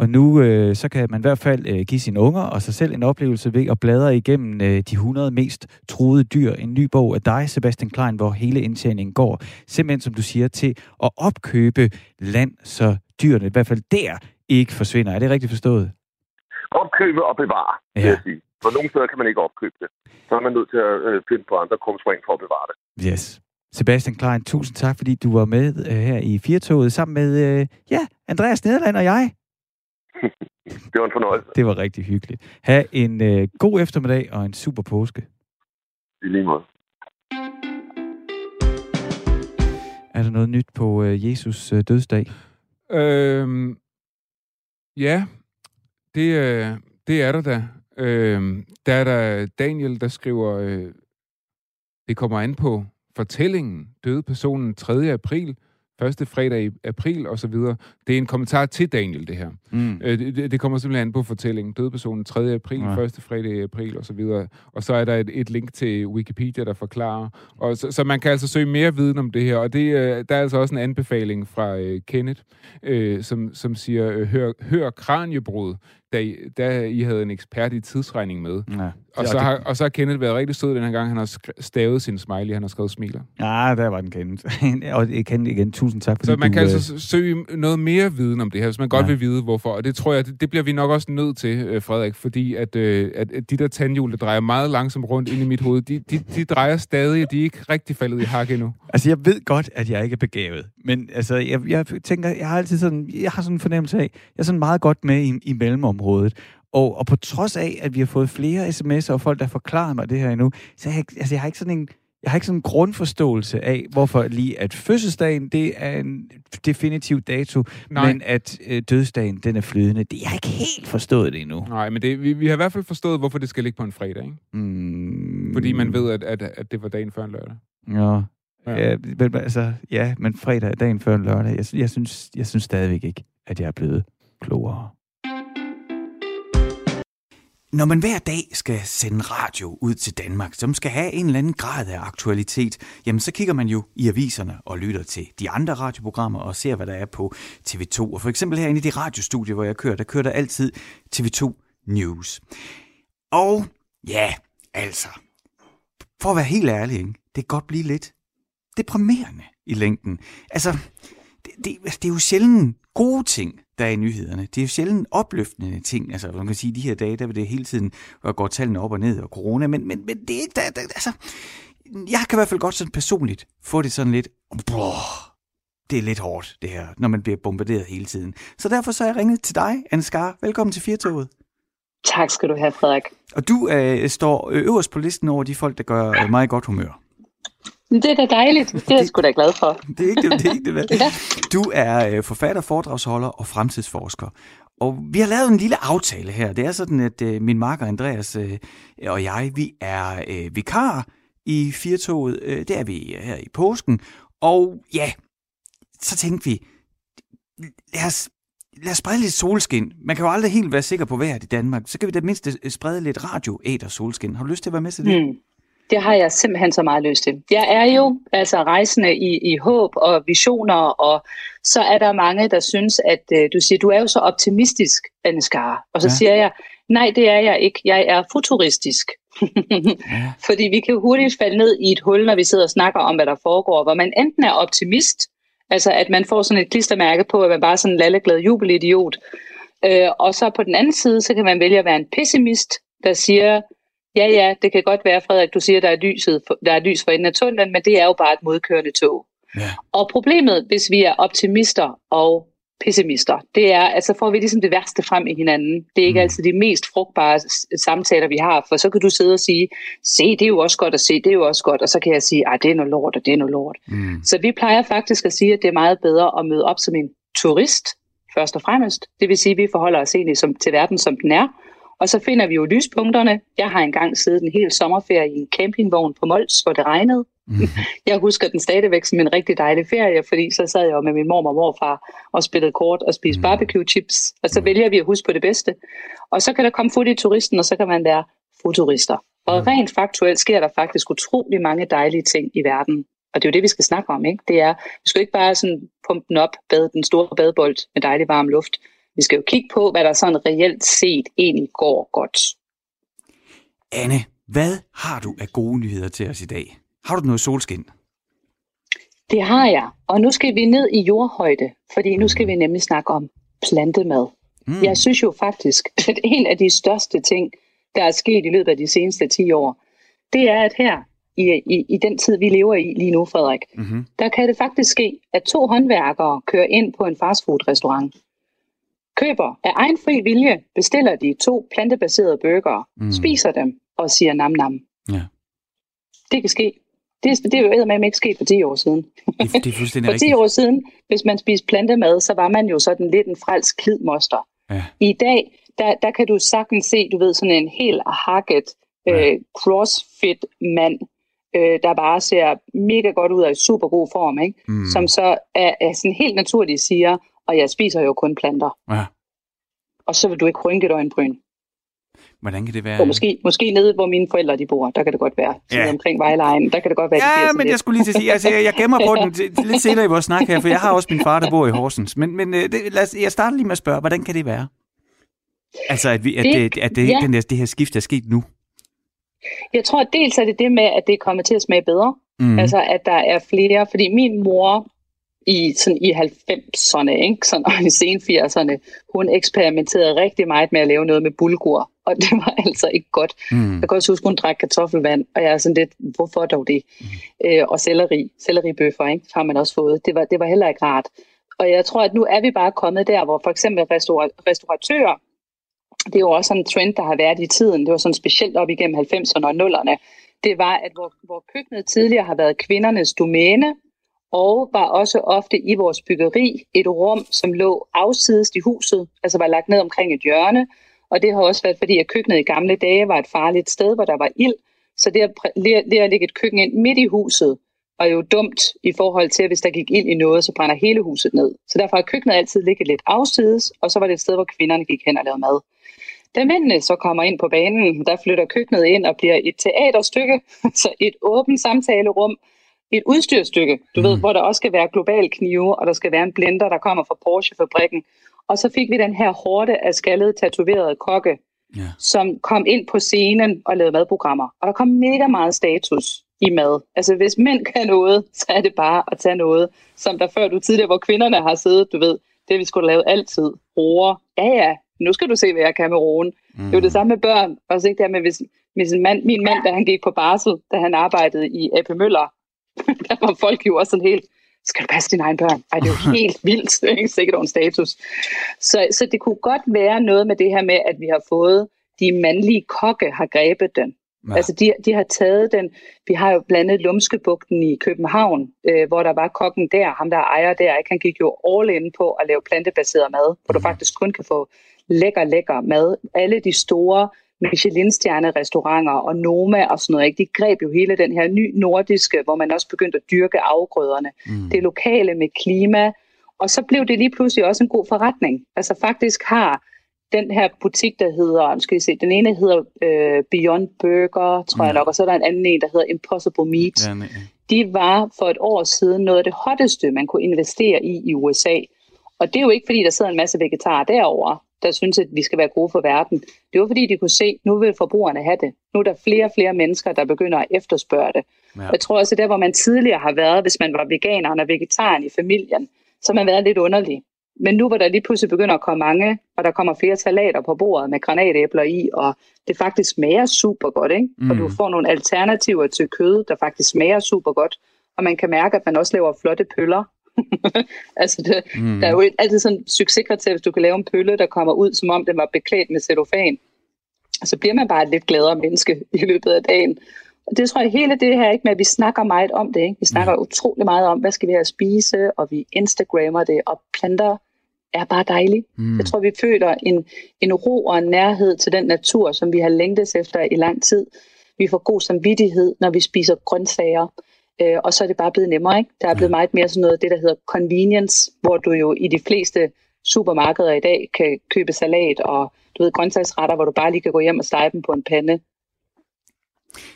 Og nu øh, så kan man i hvert fald øh, give sine unger og sig selv en oplevelse ved at bladre igennem øh, de 100 mest truede dyr. En ny bog af dig, Sebastian Klein, hvor hele indtjeningen går simpelthen, som du siger, til at opkøbe land, så dyrene i hvert fald der ikke forsvinder. Er det rigtigt forstået? Opkøbe og bevare, ja. vil jeg sige. For nogle steder kan man ikke opkøbe det. Så er man nødt til at øh, finde på andre krumspring for at bevare det. Yes. Sebastian Klein, tusind tak, fordi du var med øh, her i Firtoget sammen med øh, ja, Andreas Nederland og jeg. det var en fornøjelse. Det var rigtig hyggeligt. Ha' en øh, god eftermiddag og en super påske. I lige måde. Er der noget nyt på øh, Jesus øh, dødsdag? Øhm, ja, det, øh, det er der da. Øhm, der er der Daniel, der skriver, øh, det kommer an på fortællingen. Døde personen 3. april første fredag i april og så videre. Det er en kommentar til Daniel, det her. Mm. Øh, det, det kommer simpelthen an på fortællingen. Døde personen 3. april, ja. første fredag i april og så videre. Og så er der et, et link til Wikipedia, der forklarer. Og så, så man kan altså søge mere viden om det her. Og det, øh, der er altså også en anbefaling fra øh, Kenneth, øh, som, som siger, øh, hør, hør kranjebrud da I, da I havde en ekspert i tidsregning med. Ja. Og, så har, og så har Kenneth været rigtig sød den her gang. Han har stavet sin smiley, han har skrevet smiler. Ja, der var den Kenneth. og Kenneth igen, tusind tak. Fordi så man du, kan øh... altså søge noget mere viden om det her, hvis man godt ja. vil vide, hvorfor. Og det tror jeg, det, det bliver vi nok også nødt til, øh, Frederik, fordi at, øh, at de der tandhjul, der drejer meget langsomt rundt ind i mit hoved, de, de, de drejer stadig, og de er ikke rigtig faldet i hak endnu. Altså, jeg ved godt, at jeg ikke er begavet. Men altså, jeg, jeg tænker, jeg har altid sådan, jeg har sådan en fornemmelse af, jeg er sådan meget godt med i, i mellemområdet. Og, og på trods af, at vi har fået flere sms'er og folk, der forklarer mig det her endnu, så jeg, altså, jeg har ikke sådan en, jeg har ikke sådan en grundforståelse af, hvorfor lige at fødselsdagen, det er en definitiv dato, Nej. men at øh, dødsdagen, den er flydende. Det, jeg har ikke helt forstået det endnu. Nej, men det, vi, vi har i hvert fald forstået, hvorfor det skal ligge på en fredag, ikke? Mm. Fordi man ved, at, at, at det var dagen før en lørdag. Ja. Ja. ja, men, altså, ja, men fredag er dagen før en lørdag. Jeg, jeg, synes, jeg synes stadigvæk ikke, at jeg er blevet klogere. Når man hver dag skal sende radio ud til Danmark, som skal have en eller anden grad af aktualitet, jamen så kigger man jo i aviserne og lytter til de andre radioprogrammer og ser, hvad der er på TV2. Og for eksempel herinde i det radiostudie, hvor jeg kører, der kører der altid TV2 News. Og ja, altså, for at være helt ærlig, ikke? det kan godt blive lidt deprimerende i længden. Altså, det, det, det er jo sjældent gode ting, der er i nyhederne. Det er jo sjældent opløftende ting. Altså, man kan sige, at de her dage, der vil det hele tiden gå tallene op og ned og corona, men, men, men det er der, der, altså, jeg kan i hvert fald godt sådan personligt få det sådan lidt, brrr, det er lidt hårdt, det her, når man bliver bombarderet hele tiden. Så derfor så er jeg ringet til dig, Anne Skar. Velkommen til Firtoget. Tak skal du have, Frederik. Og du øh, står øverst på listen over de folk, der gør øh, mig godt humør. Det er da dejligt. Det er jeg sgu da glad for. det er ikke det, det, er ikke det vel? ja. Du er øh, forfatter, foredragsholder og fremtidsforsker. Og vi har lavet en lille aftale her. Det er sådan, at øh, min marker Andreas øh, og jeg, vi er øh, vikar i Firtoget. Øh, det er vi her i påsken. Og ja, så tænkte vi, lad os, lad os sprede lidt solskin. Man kan jo aldrig helt være sikker på vejret i Danmark. Så kan vi da mindst sprede lidt radio æder solskin. Har du lyst til at være med til det? Hmm. Det har jeg simpelthen så meget lyst til. Jeg er jo altså rejsende i, i håb og visioner, og så er der mange, der synes, at øh, du siger, du er jo så optimistisk, Anne. Og så ja. siger jeg, nej, det er jeg ikke. Jeg er futuristisk. ja. Fordi vi kan hurtigt falde ned i et hul, når vi sidder og snakker om, hvad der foregår, hvor man enten er optimist, altså at man får sådan et klistermærke på, at man bare er sådan en lalleglad jubelidiot, øh, og så på den anden side, så kan man vælge at være en pessimist, der siger, ja ja, det kan godt være, Frederik, du siger, der er, lyset, der er lys for enden af tunnelen, men det er jo bare et modkørende tog. Ja. Og problemet, hvis vi er optimister og pessimister, det er, at så får vi ligesom det værste frem i hinanden. Det er ikke mm. altid de mest frugtbare samtaler, vi har, for så kan du sidde og sige, se, det er jo også godt at se, det er jo også godt, og så kan jeg sige, ej, det er noget lort, og det er noget lort. Mm. Så vi plejer faktisk at sige, at det er meget bedre at møde op som en turist, først og fremmest. Det vil sige, at vi forholder os egentlig som, til verden, som den er, og så finder vi jo lyspunkterne. Jeg har engang siddet en hel sommerferie i en campingvogn på Mols, hvor det regnede. Mm. Jeg husker den stadigvæk som en rigtig dejlig ferie, fordi så sad jeg jo med min mor og morfar og spillede kort og spiste mm. barbecue chips. Og så vælger vi at huske på det bedste. Og så kan der komme fod i turisten, og så kan man være futurister. Og mm. rent faktuelt sker der faktisk utrolig mange dejlige ting i verden. Og det er jo det, vi skal snakke om. Ikke? Det er, vi skal ikke bare sådan pumpe den op, bade den store badebold med dejlig varm luft. Vi skal jo kigge på, hvad der sådan reelt set egentlig går godt. Anne, hvad har du af gode nyheder til os i dag? Har du noget solskin? Det har jeg, og nu skal vi ned i jordhøjde, fordi nu skal vi nemlig snakke om plantemad. Mm. Jeg synes jo faktisk, at en af de største ting, der er sket i løbet af de seneste 10 år, det er, at her i, i, i den tid, vi lever i lige nu, Frederik, mm-hmm. der kan det faktisk ske, at to håndværkere kører ind på en fastfood-restaurant køber af egen fri vilje, bestiller de to plantebaserede burgere, mm. spiser dem og siger nam nam. Ja. Det kan ske. Det, det er jo med ikke sket for 10 år siden. Det, det er fuldstændig For 10 år siden, hvis man spiste plantemad, så var man jo sådan lidt en frelsk klidmoster. Ja. I dag, der, der kan du sagtens se, du ved, sådan en helt hakket ja. øh, crossfit-mand, øh, der bare ser mega godt ud af i super god form, ikke? Mm. som så er, er sådan helt naturligt siger, og jeg spiser jo kun planter. Ja. Og så vil du ikke rynke et øjenbryn. Hvordan kan det være? Og måske, måske nede, hvor mine forældre de bor, der kan det godt være. Ja. Omkring Vejlejen, der kan det godt være, Ja, men lidt. jeg skulle lige til at sige, altså, jeg, jeg gemmer på den lidt senere i vores snak her, for jeg har også min far, der bor i Horsens. Men, men øh, det, lad os, jeg starter lige med at spørge, hvordan kan det være? Altså, at, vi, at, det, at det, ja. den der, det her skift er sket nu? Jeg tror, at dels er det det med, at det kommer til at smage bedre. Mm. Altså, at der er flere. Fordi min mor i, sådan i 90'erne, ikke? Sådan, og i sen 80'erne, hun eksperimenterede rigtig meget med at lave noget med bulgur, og det var altså ikke godt. Mm. Jeg kan også huske, hun drak kartoffelvand, og jeg er sådan lidt, hvorfor dog det? Mm. Øh, og selleri, selleribøffer, ikke? har man også fået. Det var, det var heller ikke rart. Og jeg tror, at nu er vi bare kommet der, hvor for eksempel restaur- restauratører, det er jo også sådan en trend, der har været i tiden. Det var sådan specielt op igennem 90'erne og 0'erne. Det var, at hvor, hvor køkkenet tidligere har været kvindernes domæne, og var også ofte i vores byggeri et rum, som lå afsides i huset, altså var lagt ned omkring et hjørne, og det har også været, fordi at køkkenet i gamle dage var et farligt sted, hvor der var ild, så det at, det at lægge et køkken ind midt i huset, var jo dumt i forhold til, at hvis der gik ild i noget, så brænder hele huset ned. Så derfor har køkkenet altid ligget lidt afsides, og så var det et sted, hvor kvinderne gik hen og lavede mad. Da mændene så kommer ind på banen, der flytter køkkenet ind og bliver et teaterstykke, så et åbent samtalerum, et udstyrstykke, du mm. ved, hvor der også skal være global knive, og der skal være en blender, der kommer fra Porsche-fabrikken. Og så fik vi den her hårde af skaldede, tatoverede kokke, ja. som kom ind på scenen og lavede madprogrammer. Og der kom mega meget status i mad. Altså hvis mænd kan noget, så er det bare at tage noget, som der før du tidligere, hvor kvinderne har siddet, du ved, det vi skulle lave altid. Roer. Ja, ja, nu skal du se, hvad jeg kan med roen. Mm. Det er jo det samme med børn. Også ikke der med, hvis, hvis en mand, min mand, da han gik på barsel, da han arbejdede i AP Møller, der var folk jo også sådan helt, skal du passe dine egne børn? Ej, det er jo helt vildt, ikke sikkert en status. Så, så det kunne godt være noget med det her med, at vi har fået, de mandlige kokke har grebet den. Ja. Altså de, de har taget den, vi har jo blandt andet Lumskebugten i København, øh, hvor der var kokken der, ham der ejer der, ikke? han gik jo all in på at lave plantebaseret mad, hvor mm. du mhm. faktisk kun kan få lækker, lækker mad. Alle de store Michelin-stjerne-restauranter og Noma og sådan noget. Ikke? De greb jo hele den her ny nordiske, hvor man også begyndte at dyrke afgrøderne. Mm. Det lokale med klima. Og så blev det lige pludselig også en god forretning. Altså faktisk har den her butik, der hedder, skal vi se, den ene hedder øh, Beyond Burger, tror mm. jeg nok, og så er der en anden en, der hedder Impossible Meat. Ja, nej. De var for et år siden noget af det hotteste, man kunne investere i i USA. Og det er jo ikke, fordi der sidder en masse vegetarer derovre, der synes, at vi skal være gode for verden. Det var, fordi de kunne se, at nu vil forbrugerne have det. Nu er der flere og flere mennesker, der begynder at efterspørge det. Ja. Jeg tror også, at der, hvor man tidligere har været, hvis man var veganer og vegetaren i familien, så har man været lidt underlig. Men nu hvor der lige pludselig begynder at komme mange, og der kommer flere salater på bordet med granatæbler i, og det faktisk smager super godt, ikke? Mm. og du får nogle alternativer til kød, der faktisk smager super godt, og man kan mærke, at man også laver flotte pøller. altså det, mm. der er jo altid sådan en succeskriterie, hvis du kan lave en pølle, der kommer ud, som om den var beklædt med cellofan. Så bliver man bare et lidt gladere menneske i løbet af dagen. Og det tror jeg hele det her, ikke med, at vi snakker meget om det. Ikke? Vi snakker mm. utrolig meget om, hvad skal vi have at spise, og vi Instagrammer det, og planter er bare dejligt. Mm. Jeg tror, vi føler en, en ro og en nærhed til den natur, som vi har længtes efter i lang tid. Vi får god samvittighed, når vi spiser grøntsager. Øh, og så er det bare blevet nemmere. Ikke? Der er blevet meget mere sådan noget, det der hedder convenience, hvor du jo i de fleste supermarkeder i dag kan købe salat og du ved, grøntsagsretter, hvor du bare lige kan gå hjem og stege dem på en pande.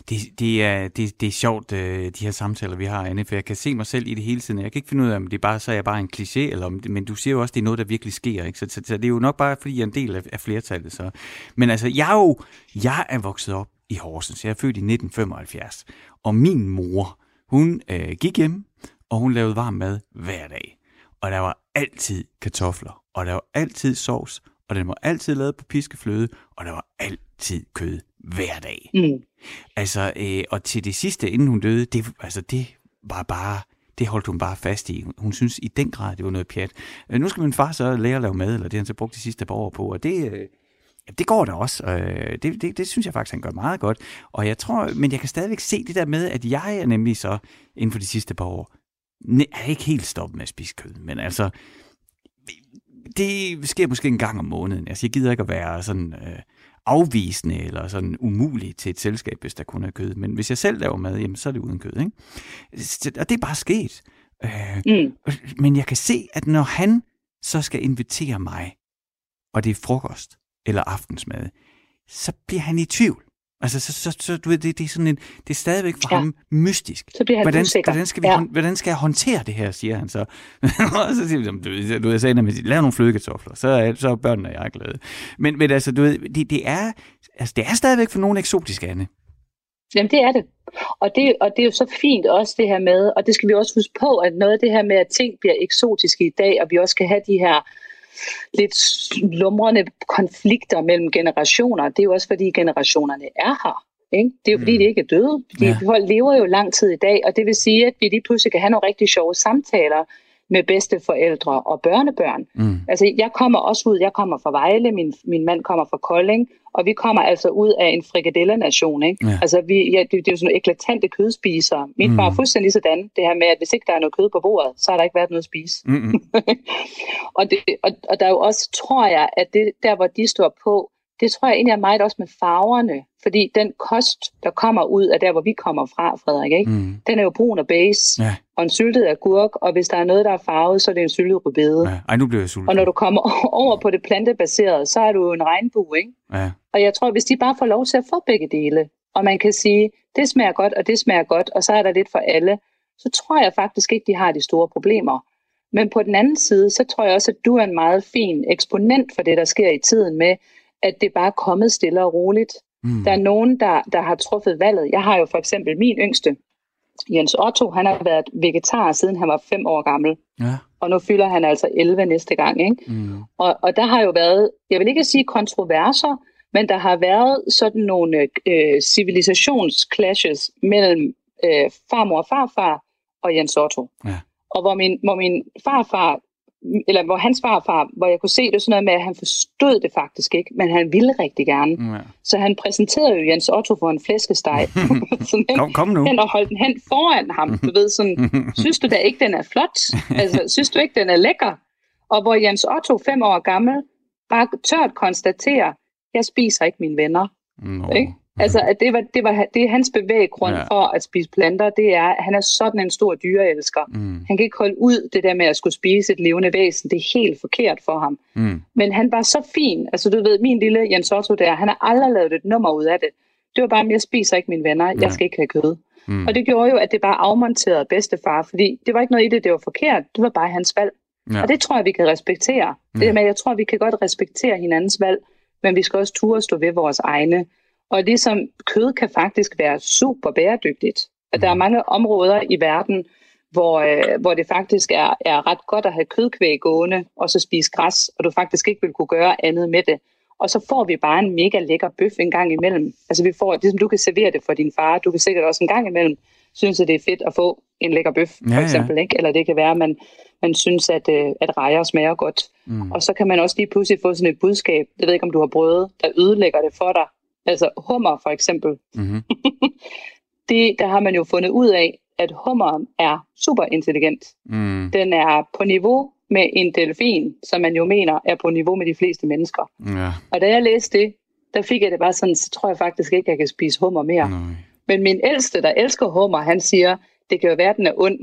Det, det, er, det, det er sjovt, øh, de her samtaler, vi har, Anne, for jeg kan se mig selv i det hele tiden. Jeg kan ikke finde ud af, om det er bare, så er jeg bare en kliché, eller om men du siger jo også, at det er noget, der virkelig sker. Ikke? Så, så, så det er jo nok bare, fordi jeg er en del af, af flertallet. Så. Men altså, jeg er jo jeg er vokset op i Horsens. Jeg er født i 1975. Og min mor, hun øh, gik hjem, og hun lavede varm mad hver dag. Og der var altid kartofler, og der var altid sovs, og den var altid lavet på piskefløde, og der var altid kød hver dag. Mm. Altså, øh, og til det sidste, inden hun døde, det, altså, det var bare, det holdt hun bare fast i. Hun synes i den grad, det var noget pjat. Øh, nu skal min far så lære at lave mad, eller det har han så brugt de sidste par år på, og det, øh, det går da også. Øh, det, det, det synes jeg faktisk, han gør meget godt. Og jeg tror, men jeg kan stadigvæk se det der med, at jeg er nemlig så, inden for de sidste par år, er ikke helt stoppet med at spise kød, men altså, det sker måske en gang om måneden. Altså, jeg gider ikke at være sådan øh, afvisende eller sådan umulig til et selskab, hvis der kun er kød. Men hvis jeg selv laver mad, jamen, så er det uden kød. Ikke? Og det er bare sket. Øh, mm. Men jeg kan se, at når han så skal invitere mig, og det er frokost eller aftensmad, så bliver han i tvivl. Altså, så, så, så du ved, det, det, er sådan en, det er stadigvæk for ja. ham mystisk. Så bliver han hvordan, usikker. Hvordan skal, vi, ja. hvordan skal jeg håndtere det her, siger han så. og så siger han, du, du, jeg sagde, at lav nogle flødekartofler, så er, så er børnene og jeg glade. Men, men altså, du ved, det, det, er, altså, det er stadigvæk for nogle eksotiske, Anne. Jamen, det er det. Og det, og det er jo så fint også det her med, og det skal vi også huske på, at noget af det her med, at ting bliver eksotiske i dag, og vi også skal have de her lidt lumrende konflikter mellem generationer, det er jo også fordi generationerne er her. Ikke? Det er jo fordi, mm. de ikke er døde. De ja. folk lever jo lang tid i dag, og det vil sige, at vi lige pludselig kan have nogle rigtig sjove samtaler med bedsteforældre og børnebørn. Mm. Altså, jeg kommer også ud, jeg kommer fra Vejle, min, min mand kommer fra Kolding, og vi kommer altså ud af en frikadellenation, ikke? Ja. Altså, vi, ja, det, det, er jo sådan nogle eklatante kødspisere. Min mm. far er fuldstændig sådan, det her med, at hvis ikke der er noget kød på bordet, så har der ikke været noget at spise. Mm. og, det, og, og der er jo også, tror jeg, at det der, hvor de står på, det tror jeg egentlig er meget også med farverne. Fordi den kost, der kommer ud af der, hvor vi kommer fra, Frederik, ikke? Mm. den er jo brun og beige, ja. og en syltet agurk, og hvis der er noget, der er farvet, så er det en syltet rødbede. Ja. Ej, nu bliver jeg sulten. Og når du kommer over på det plantebaserede, så er du jo en regnbue, ikke? Ja. Og jeg tror, hvis de bare får lov til at få begge dele, og man kan sige, det smager godt, og det smager godt, og så er der lidt for alle, så tror jeg faktisk ikke, de har de store problemer. Men på den anden side, så tror jeg også, at du er en meget fin eksponent for det, der sker i tiden med, at det bare er kommet stille og roligt. Mm. Der er nogen, der, der har truffet valget. Jeg har jo for eksempel min yngste, Jens Otto, han har været vegetar siden han var fem år gammel. Ja. Og nu fylder han altså 11 næste gang. Ikke? Mm. Og, og der har jo været, jeg vil ikke sige kontroverser, men der har været sådan nogle øh, civilisationsclashes mellem øh, farmor og farfar og Jens Otto. Ja. Og hvor min, hvor min farfar eller hvor hans farfar, hvor jeg kunne se det sådan noget med, at han forstod det faktisk ikke, men han ville rigtig gerne. Ja. Så han præsenterede jo Jens Otto for en flæskesteg. kom, kom nu. Han og holdt den hen foran ham. Du ved sådan, synes du da ikke, den er flot? Altså, synes du ikke, den er lækker? Og hvor Jens Otto, fem år gammel, bare tørt konstaterer, jeg spiser ikke mine venner. Nå. Ikke? Altså, at det, var, det, var, det er hans bevæggrund Ja. ja. for at spise planter, det er, at han er sådan en stor dyreelsker. Mm. Han kan ikke holde ud det der med at skulle spise et levende væsen. Det er helt forkert for ham. Mm. Men han var så fin. Altså, du ved, min lille Jens Otto der, han har aldrig lavet et nummer ud af det. Det var bare, jeg spiser ikke mine venner. Nej. Jeg skal ikke have kød. Mm. Og det gjorde jo, at det bare afmonterede bedstefar, fordi det var ikke noget i det, det var forkert. Det var bare hans valg. Ja. Og det tror jeg, vi kan respektere. Det Ja. der med, jeg tror, vi kan godt respektere hinandens valg, men vi skal også turde stå ved vores egne. Og ligesom kød kan faktisk være super bæredygtigt. At der er mange områder i verden, hvor, øh, hvor det faktisk er, er ret godt at have kødkvæg gående, og så spise græs, og du faktisk ikke vil kunne gøre andet med det. Og så får vi bare en mega lækker bøf en gang imellem. Altså vi får, ligesom du kan servere det for din far, du kan sikkert også en gang imellem synes, at det er fedt at få en lækker bøf, Ja, for ja. eksempel. Ikke? Eller det kan være, at man, man synes, at, øh, at rejer smager godt. Mm. Og så kan man også lige pludselig få sådan et budskab, det ved jeg ikke, om du har prøvet, der ødelægger det for dig. Altså hummer for eksempel. Mm-hmm. Det, der har man jo fundet ud af, at hummeren er super intelligent. Mm. Den er på niveau med en delfin, som man jo mener er på niveau med de fleste mennesker. Ja. Og da jeg læste det, der fik jeg det bare sådan, så tror jeg faktisk ikke, at jeg kan spise hummer mere. Nej. Men min ældste, der elsker hummer, han siger, det kan jo være, at den er ond.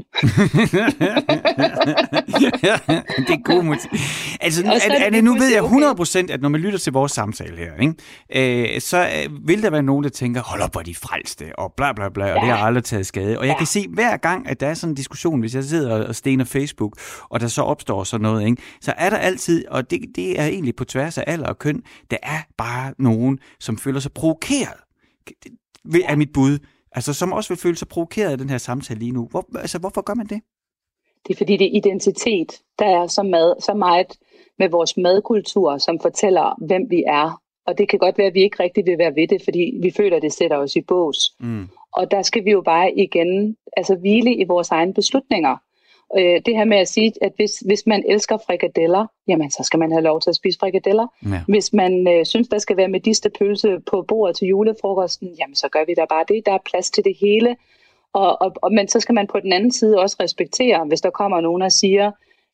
det er god motiv. Altså, er, er er det, nu ved jeg pludselig 100%, at når man lytter til vores samtale her, ikke, øh, så øh, vil der være nogen, der tænker, hold op, hvor de frelste, og bla bla bla, og det Ja. har aldrig taget skade. Og jeg Ja. kan se, hver gang, at der er sådan en diskussion, hvis jeg sidder og stener Facebook, og der så opstår sådan noget, ikke, så er der altid, og det, det er egentlig på tværs af alder og køn, der er bare nogen, som føler sig provokeret. Det er mit bud. Altså, som også vil føle sig provokeret af den her samtale lige nu. Hvor, altså, hvorfor gør man det? Det er fordi, det er identitet. Der er så, mad, så meget med vores madkultur, som fortæller, hvem vi er. Og det kan godt være, at vi ikke rigtig vil være ved det, fordi vi føler, at det sætter os i bås. Mm. Og der skal vi jo bare igen altså hvile i vores egne beslutninger. Øh, det her med at sige, at hvis, hvis man elsker frikadeller, jamen så skal man have lov til at spise frikadeller. Ja. Hvis man øh, synes, der skal være medisterpølse på bordet til julefrokosten, jamen så gør vi da bare det. Der er plads til det hele. Og, og, og, men så skal man på den anden side også respektere, hvis der kommer nogen og siger,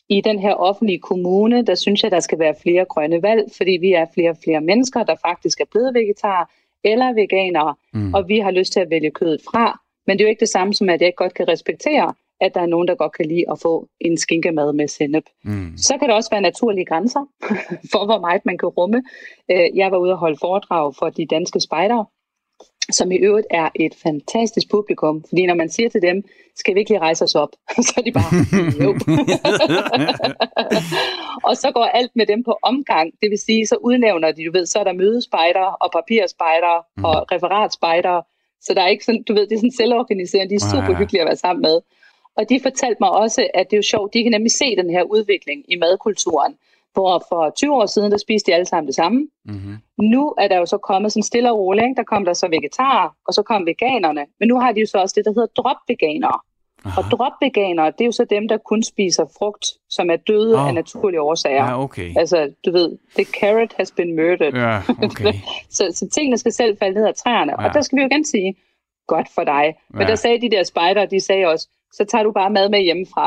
i den her offentlige kommune, der synes jeg, der skal være flere grønne valg, fordi vi er flere og flere mennesker, der faktisk er blevet vegetarer eller veganere, Mm. og vi har lyst til at vælge kødet fra. Men det er jo ikke det samme som, at jeg ikke godt kan respektere, at der er nogen, der godt kan lide at få en skinkemad med sennep. Mm. Så kan der også være naturlige grænser for, hvor meget man kan rumme. Øh, Jeg var ude og holde foredrag for de danske spejdere, som i øvrigt er et fantastisk publikum. Fordi når man siger til dem, skal vi ikke lige rejse os op? Så er de bare, jo. og så går alt med dem på omgang. Det vil sige, så udnævner de, du ved, så er der mødespejder og papirspejder Mhm. og referatspejdere. Så der er ikke sådan, du ved, det er sådan selvorganiserende. De er Ja, super ja. hyggelige at være sammen med. Og de fortalte mig også, at det er jo sjovt, de kan nemlig se den her udvikling i madkulturen. Hvor for 20 år siden, der spiste de alle sammen det samme. Mm-hmm. Nu er der jo så kommet sådan stille og roligt, ikke? der kom der så vegetarer, og så kom veganerne. Men nu har de jo så også det, der hedder drop-veganere. Og drop-veganere, det er jo så dem, der kun spiser frugt, som er døde Åh. af naturlige årsager. Ja, okay. Altså, du ved, the carrot has been murdered. Ja, okay. Så, så tingene skal selv falde ned af træerne. Ja. Og der skal vi jo igen sige, godt for dig. Men Ja. der sagde de der spejder, de sagde også, så tager du bare mad med hjemmefra.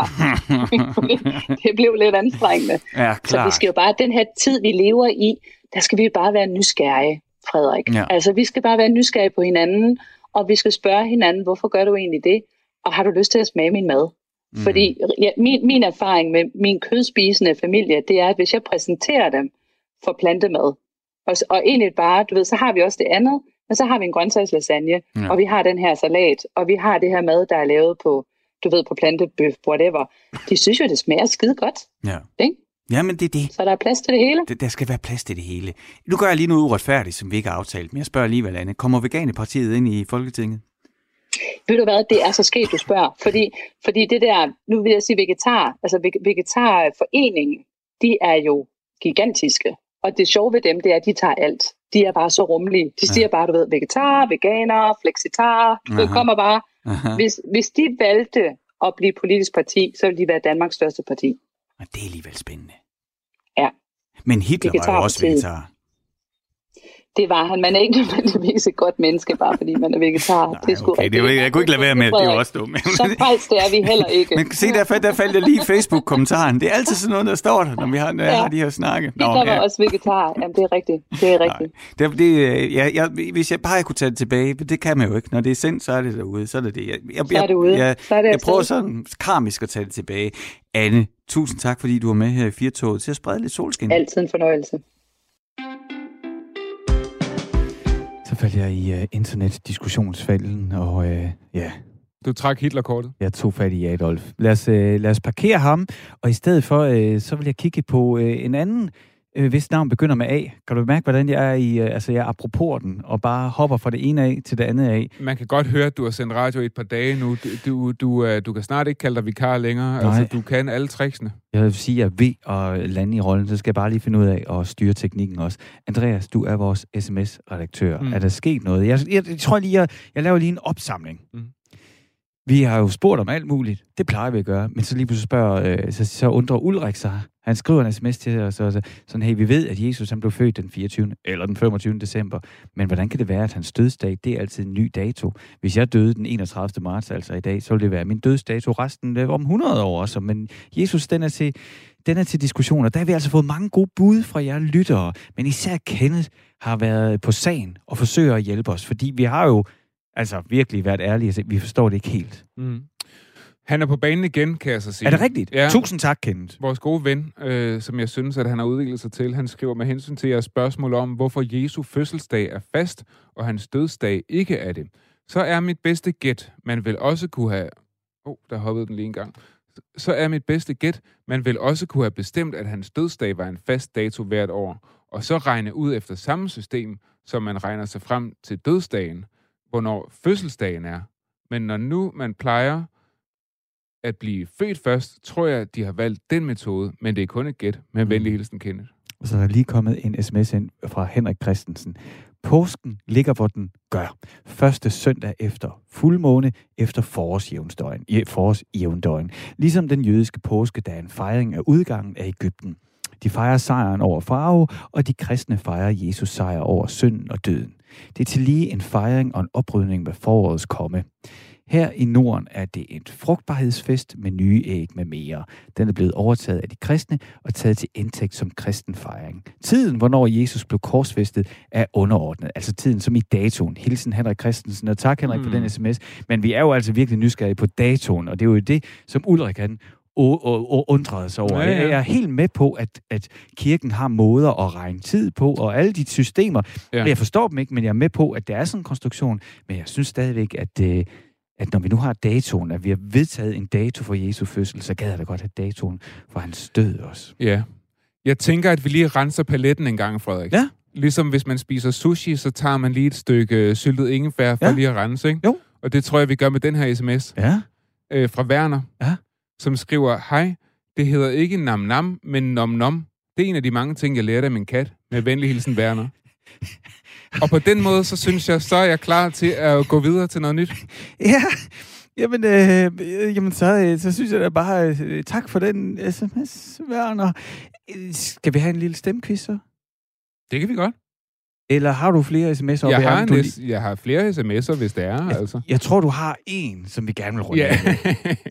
det blev lidt anstrengende. ja, Så vi skal jo bare, den her tid, vi lever i, der skal vi bare være nysgerrige, Frederik. Ja. Altså, vi skal bare være nysgerrige på hinanden, og vi skal spørge hinanden, hvorfor gør du egentlig det? Og har du lyst til at smage min mad? Mm. Fordi ja, min, min erfaring med min kødspisende familie, det er, at hvis jeg præsenterer dem for plantemad, og, og egentlig bare, du ved, så har vi også det andet, men så har vi en grøntsagslasagne, ja. og vi har den her salat, og vi har det her mad, der er lavet på, du ved, på plantebøf, whatever. De synes jo, det smager skide godt, Ja. ikke? Jamen, det er det. Så der er plads til det hele. Der- Der skal være plads til det hele. Nu gør jeg lige noget uretfærdigt, som vi ikke har aftalt, men jeg spørger alligevel, Anne. Kommer Veganerpartiet ind i Folketinget? Ved du hvad, det er så sket, du spørger. Fordi, fordi det der, nu vil jeg sige vegetar, altså veg- vegetarforeningen, de er jo gigantiske. Og det sjove ved dem, det er, at de tager alt. De er bare så rummelige. De siger bare, du ved, vegetar, veganer, flexitar. Det Aha. kommer bare. Aha. Hvis, hvis de valgte at blive politisk parti, så ville de være Danmarks største parti. Og det er alligevel spændende. Ja. Men Hitler var jo også vegetar. Det var han. Man er ikke nødvendigvis et godt menneske, bare fordi man er vegetar. Nej, det er okay, det var, jeg kunne ikke lade være med, at det var også dumt. Så faktisk det er vi heller ikke. Men se, der, der faldt jeg lige Facebook-kommentaren. Det er altid sådan noget, der står der, når vi har, når ja. har de her snakke. Nå, der var ja. også vegetar. Jamen, det er rigtigt. Det er rigtigt. Nej, det, det, jeg, jeg, hvis jeg bare kunne tage det tilbage, det kan man jo ikke. Når det er sendt, så er det derude. Så er det det. Jeg, jeg, så er det ude. Jeg, så er det jeg prøver sådan karmisk at tage det tilbage. Anne, tusind tak, fordi du var med her i Firtoget til at sprede lidt solskin. Altid en fornøjelse. Faldt jeg i uh, internetdiskussionsfælden, og uh, ja... Du trak Hitlerkortet? Jeg tog fat i Adolf. Lad os, uh, lad os parkere ham, og i stedet for, uh, så vil jeg kigge på uh, en anden øh, hvis navn begynder med A. Kan du mærke, hvordan jeg er i, øh, altså jeg er apropos den, og bare hopper fra det ene af til det andet af? Man kan godt høre, at du har sendt radio i et par dage nu. Du, du, du, øh, du kan snart ikke kalde dig vikar længere. Nej. Altså, du kan alle tricksene. Jeg vil sige, at jeg ved at lande i rollen, så skal jeg bare lige finde ud af at styre teknikken også. Andreas, du er vores sms-redaktør. Mm. Er der sket noget? Jeg, jeg, jeg tror lige, jeg, jeg laver lige en opsamling. Mm. Vi har jo spurgt om alt muligt. Det plejer vi at gøre. Men så lige pludselig spørger, øh, så, så undrer Ulrik sig. Han skriver en sms til os, og så, sådan, hey, vi ved, at Jesus han blev født den 24. eller den 25. december. Men hvordan kan det være, at hans dødsdag, det er altid en ny dato? Hvis jeg døde den 31. marts, altså i dag, så ville det være min dødsdato resten øh, om 100 år også. Men Jesus, den er til, den er til diskussion, og der har vi altså fået mange gode bud fra jer lyttere. Men især Kenneth har været på sagen og forsøger at hjælpe os, fordi vi har jo altså virkelig været ærlige. Vi forstår det ikke helt. Mm. Han er på banen igen, kan jeg så sige. Er det rigtigt? Ja. Tusind tak, Kenneth. Vores gode ven, øh, som jeg synes, at han har udviklet sig til, han skriver med hensyn til jeres spørgsmål om, hvorfor Jesu fødselsdag er fast, og hans dødsdag ikke er det. Så er mit bedste gæt, man vil også kunne have... Åh, oh, der hoppede den lige en gang. Så er mit bedste gæt, man vil også kunne have bestemt, at hans dødsdag var en fast dato hvert år, og så regne ud efter samme system, som man regner sig frem til dødsdagen, hvornår fødselsdagen er. Men når nu man plejer at blive født først, tror jeg, de har valgt den metode, men det er kun et gæt. Med mm. venlig hilsen, Kenneth. Og så er der lige kommet en sms ind fra Henrik Christensen. Påsken ligger, hvor den gør. Første søndag efter fuldmåne, efter forårsjævndøgn. forårsjævndøgn. Ligesom den jødiske påske, der er en fejring af udgangen af Ægypten. De fejrer sejren over farve, og de kristne fejrer Jesus sejr over synden og døden. Det er til lige en fejring og en oprydning med forårets komme. Her i Norden er det et frugtbarhedsfest med nye æg med mere. Den er blevet overtaget af de kristne og taget til indtægt som kristen fejring. Tiden, hvornår Jesus blev korsfæstet, er underordnet. Altså tiden som i datoen. Hilsen Henrik Christensen, og tak Henrik mm. for den sms. Men vi er jo altså virkelig nysgerrige på datoen, og det er jo det, som Ulrik han undrede sig over. Ja, ja. Jeg er helt med på, at, at kirken har måder at regne tid på, og alle de systemer. Ja. Jeg forstår dem ikke, men jeg er med på, at det er sådan en konstruktion. Men jeg synes stadigvæk, at, øh, at når vi nu har datoen, at vi har vedtaget en dato for Jesu fødsel, så gad jeg da godt have datoen for hans død også. Ja. Jeg tænker, at vi lige renser paletten en gang, Frederik. Ja. Ligesom hvis man spiser sushi, så tager man lige et stykke syltet ingefær for ja. lige at rense, ikke? Jo. Og det tror jeg, vi gør med den her sms. Ja. Øh, fra Werner. Ja som skriver, hej, det hedder ikke nam nam, men nom nom. Det er en af de mange ting, jeg lærte af min kat. Med venlig hilsen, Werner. Og på den måde, så synes jeg, så er jeg klar til at gå videre til noget nyt. Ja, jamen, øh, jamen så, øh, så synes jeg da bare, øh, tak for den sms, Werner. Skal vi have en lille stemquiz så? Det kan vi godt. Eller har du flere sms'er? Jeg, har, en, du... jeg har flere sms'er, hvis det er. Jeg, altså. jeg tror, du har en, som vi gerne vil runde ja.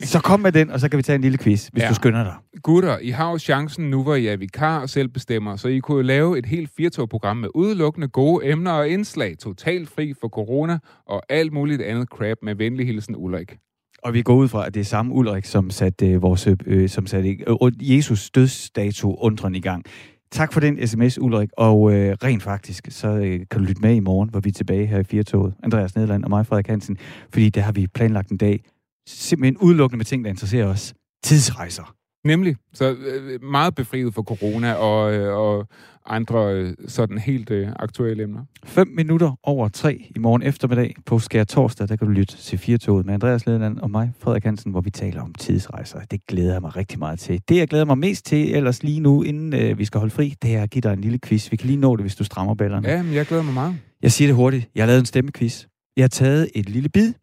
Så kom med den, og så kan vi tage en lille quiz, hvis ja. du skynder dig. Gutter, I har jo chancen nu, hvor I er vikar og selv bestemmer, så I kunne lave et helt firtog-program med udelukkende gode emner og indslag, totalt fri for corona og alt muligt andet crap med venlig hilsen Ulrik. Og vi går ud fra, at det er samme Ulrik, som satte, øh, vores, øh, som satte øh, Jesus dødsdato undren i gang. Tak for den sms, Ulrik. Og øh, rent faktisk, så øh, kan du lytte med i morgen, hvor vi er tilbage her i Firtoget. Andreas Nederland og mig, Frederik Hansen. Fordi der har vi planlagt en dag, simpelthen udelukkende med ting, der interesserer os. Tidsrejser. Nemlig. Så øh, meget befriet for corona og, øh, og andre øh, sådan helt øh, aktuelle emner. 5 minutter over 3 i morgen eftermiddag på Skær Torsdag, der kan du lytte til Firtoget med Andreas Ledeland og mig, Frederik Hansen, hvor vi taler om tidsrejser. Det glæder jeg mig rigtig meget til. Det, jeg glæder mig mest til ellers lige nu, inden øh, vi skal holde fri, det er at give dig en lille quiz. Vi kan lige nå det, hvis du strammer ballerne. Ja, men jeg glæder mig meget. Jeg siger det hurtigt. Jeg har lavet en stemmequiz. Jeg har taget et lille bid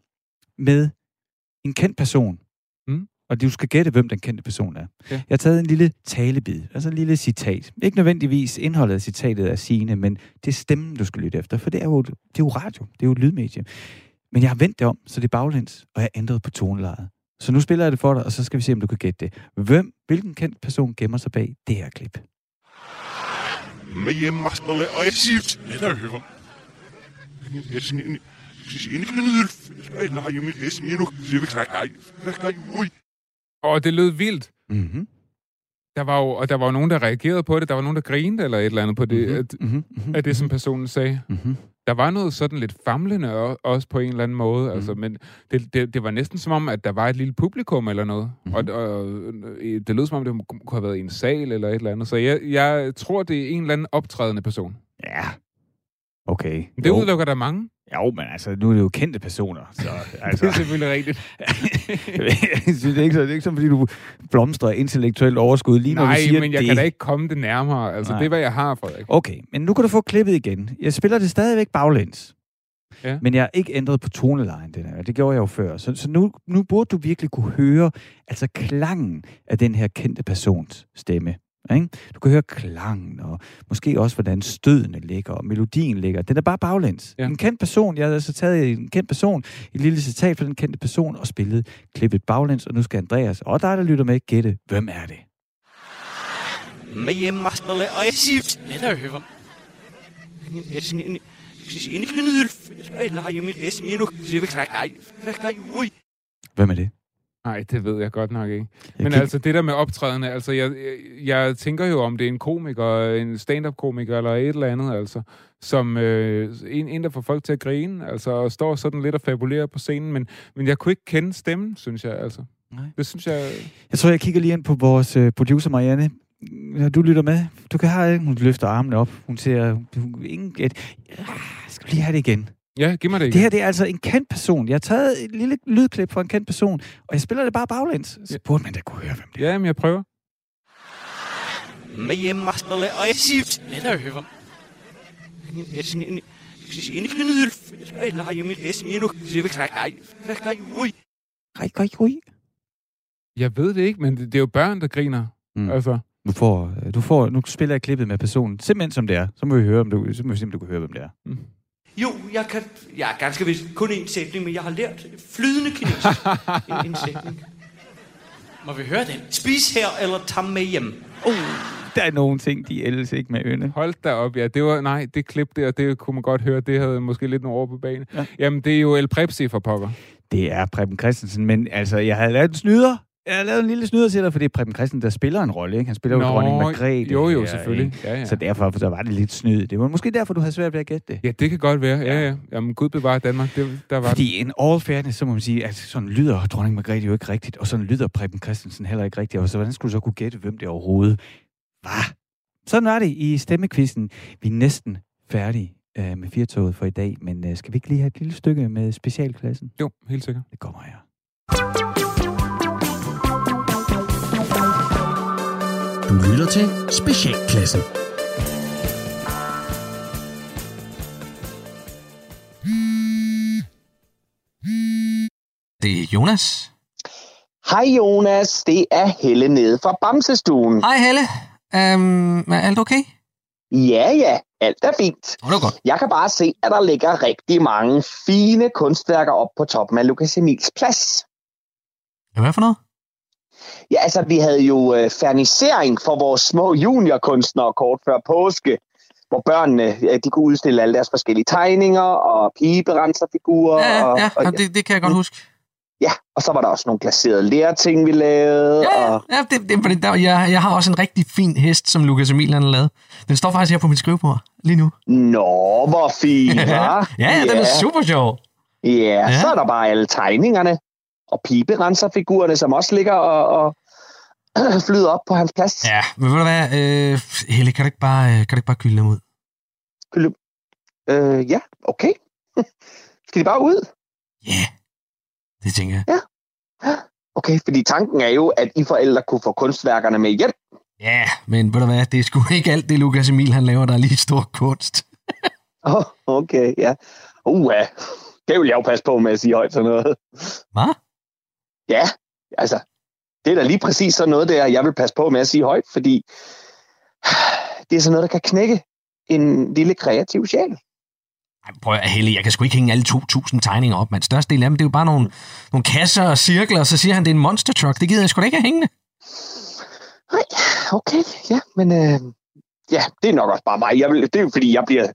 med en kendt person, og du skal gætte, hvem den kendte person er. Ja. Jeg har taget en lille talebid, altså en lille citat. Ikke nødvendigvis indholdet af citatet er sigende, men det er stemmen, du skal lytte efter, for det er jo, det er jo radio, det er jo et lydmedie. Men jeg har vendt det om, så det er baglæns, og jeg har ændret på tonelejet. Så nu spiller jeg det for dig, og så skal vi se, om du kan gætte det. Hvem, hvilken kendt person gemmer sig bag det her klip? med hjemmemarskerne, og jeg siger, det der hører. Jeg siger, jeg siger, ikke noget, nej, jeg vil læse mere nu, så jeg vil klare, nej, nej, ui. Og det lød vildt. Mm-hmm. Der var jo, og der var jo nogen, der reagerede på det. Der var nogen, der grinede eller et eller andet på det, Mhm, at, mhm, mhm, af det, som personen sagde. mhm. Der var noget sådan lidt famlende også på en eller anden måde, mm. altså, men det, det, det var næsten som om, at der var et lille publikum eller noget. Mm. Og, og øh, det lød som om, det kunne have været i en sal eller et eller andet. Så jeg, jeg tror, det er en eller anden optrædende person. Ja. Okay. Det Jo. udelukker der mange. Jo, men altså, nu er det jo kendte personer, så altså... Det er selvfølgelig rigtigt. det, er ikke så, det er ikke sådan, fordi du blomstrer intellektuelt overskud lige når Nej, du siger men jeg det. kan da ikke komme det nærmere. Altså, Nej. det er, hvad jeg har, Frederik. Okay, men nu kan du få klippet igen. Jeg spiller det stadigvæk baglæns. Ja. Men jeg har ikke ændret på tonelejen, den her. Det gjorde jeg jo før. Så, så nu, nu burde du virkelig kunne høre altså klangen af den her kendte persons stemme. Ikke? Du kan høre klangen, og måske også, hvordan stødene ligger, og melodien ligger. Den er bare baglæns. Ja. En kendt person, jeg har altså taget en kendt person, et lille citat fra den kendte person, og spillet klippet baglæns, og nu skal Andreas, og dig, der lytter med, gætte, hvem er det? og jeg siger, det der hører. Jeg siger, jeg siger, ikke noget, nej, jeg ui. Hvem er det? Nej, det ved jeg godt nok ikke. Men kig- altså, det der med optrædende, altså, jeg, jeg, jeg tænker jo, om det er en komiker, en stand-up-komiker eller et eller andet, altså, som øh, en, en, der får folk til at grine, altså, og står sådan lidt og fabulerer på scenen, men, men jeg kunne ikke kende stemmen, synes jeg, altså. Nej. Det synes jeg... Jeg tror, jeg kigger lige ind på vores øh, producer, Marianne. Når du lytter med, du kan have, hun løfter armene op. Hun siger, du, ingen, et, ah, skal vi lige have det igen. Ja, giv mig det Det igen. her, det er altså en kendt person. Jeg har taget et lille lydklip fra en kendt person, og jeg spiller det bare baglæns. Så Ja. burde man da kunne høre, hvem det er. Ja, men jeg prøver. med hjemmemarskerne, og jeg siger, det der hører. Jeg siger, jeg jeg jeg. Jeg ved det ikke, men det, det er jo børn, der griner. Mm. Mm. Altså, Du får, øh, du får, nu spiller jeg klippet med personen, simpelthen som det er. Så må vi høre, om du, så må vi se, om du kan høre, hvem det er. Jo, jeg kan, jeg er ganske vist kun én sætning, men jeg har lært flydende kinesisk. en, en sætning. Må vi høre den? Spis her, eller tag med hjem. Der er nogle ting, de ældes ikke med ørene. hold da op, ja. Det var, nej, det klip der, det kunne man godt høre, det havde måske lidt nogle år på banen. Ja. Jamen, det er jo El Prepsi for pokker. Det er Preben Christensen, men altså, jeg havde lavet en snyder. Jeg har lavet en lille snyder til dig, for det er Preben Christensen, der spiller en rolle. Ikke? Han spiller jo Nå, dronning Margrethe. jo, jo, her, selvfølgelig. ikke? Ja, ja. Så derfor så var det lidt snyd. Det var måske derfor, du havde svært ved at gætte det. Ja, det kan godt være. Ja, ja. Jamen, Gud bevarer Danmark. Det, der var Fordi en all fairness, så må man sige, at sådan lyder dronning Margrethe jo ikke rigtigt, og sådan lyder Preben Christensen heller ikke rigtigt. Og så hvordan skulle du så kunne gætte, hvem det overhovedet var? Sådan var det i stemmekvisten. Vi er næsten færdige øh, med firtoget for i dag, men øh, skal vi ikke lige have et lille stykke med specialklassen? Jo, helt sikkert. Det kommer her. Du lytter til Specialklassen. Det er Jonas. Hej Jonas, det er Helle nede fra Bamsestuen. Hej Helle. Um, er alt okay? Ja, ja, alt er fint. Oh, det godt. Jeg kan bare se, at der ligger rigtig mange fine kunstværker op på toppen af Lukas Emils plads. Hvad for noget? Ja, altså, vi havde jo øh, fernisering for vores små juniorkunstnere kort før påske, hvor børnene øh, de kunne udstille alle deres forskellige tegninger og pigeberenserfigurer. Ja, og, ja, og, ja det, det kan jeg godt huske. ja, og så var der også nogle glaserede lærting, vi lavede. Ja, Og, ja det, det, fordi der, jeg, jeg har også en rigtig fin hest, som Lukas Emil han har lavet. Den står faktisk her på mit skrivebord lige nu. Nå, hvor fint, hva'? ja, ja, den er super sjov. Ja, Ja. ja, så er der bare alle tegningerne og piberenserfigurerne, som også ligger og, og flyder op på hans plads. Ja, men ved du hvad, øh, Helle, kan du ikke bare, øh, kan du ikke bare kylde dem ud? Øh, ja, okay. Skal de bare ud? Ja, yeah. det tænker jeg. Okay, fordi tanken er jo, at I forældre kunne få kunstværkerne med hjem. Ja, men ved du hvad, det er sgu ikke alt det, Lukas Emil han laver, der er lige stor kunst. Oh, okay, ja. Uha, det vil jeg jo passe på med at sige højt sådan noget. Hvad? Ja, altså, det er da lige præcis sådan noget der, jeg vil passe på med at sige højt, fordi det er sådan noget, der kan knække en lille kreativ sjæl. Ej, prøv at Helle, jeg kan sgu ikke hænge alle 2.000 tegninger op, men størstedelen af dem, det er jo bare nogle, nogle kasser og cirkler, og så siger han, det er en monster truck. Det gider jeg sgu da ikke have hængende. Nej, okay, ja, men øh, ja, det er nok også bare mig. Jeg vil, det er jo fordi, jeg bliver,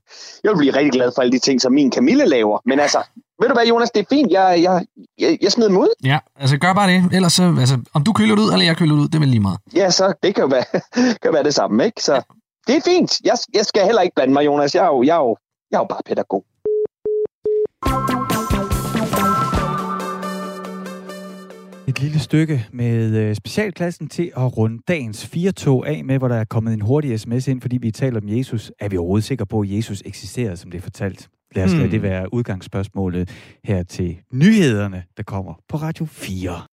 jeg vil blive rigtig glad for alle de ting, som min Camille laver. Men altså, ved du hvad, Jonas, det er fint. Jeg, jeg, jeg, jeg smider dem ud. Ja, altså gør bare det. Ellers så, altså, om du køler det ud, eller jeg køler det ud, det er vel lige meget. Ja, så det kan jo være, kan være det samme, ikke? Så det er fint. Jeg, jeg skal heller ikke blande mig, Jonas. Jeg er jo, jeg er jo, jeg er jo bare pædagog. Et lille stykke med øh, specialklassen til at runde dagens fire tog af med, hvor der er kommet en hurtig sms ind, fordi vi taler om Jesus. Er vi overhovedet sikre på, at Jesus eksisterer, som det er fortalt? Lad os lade Hmm. det være udgangsspørgsmålet her til nyhederne, der kommer på Radio 4.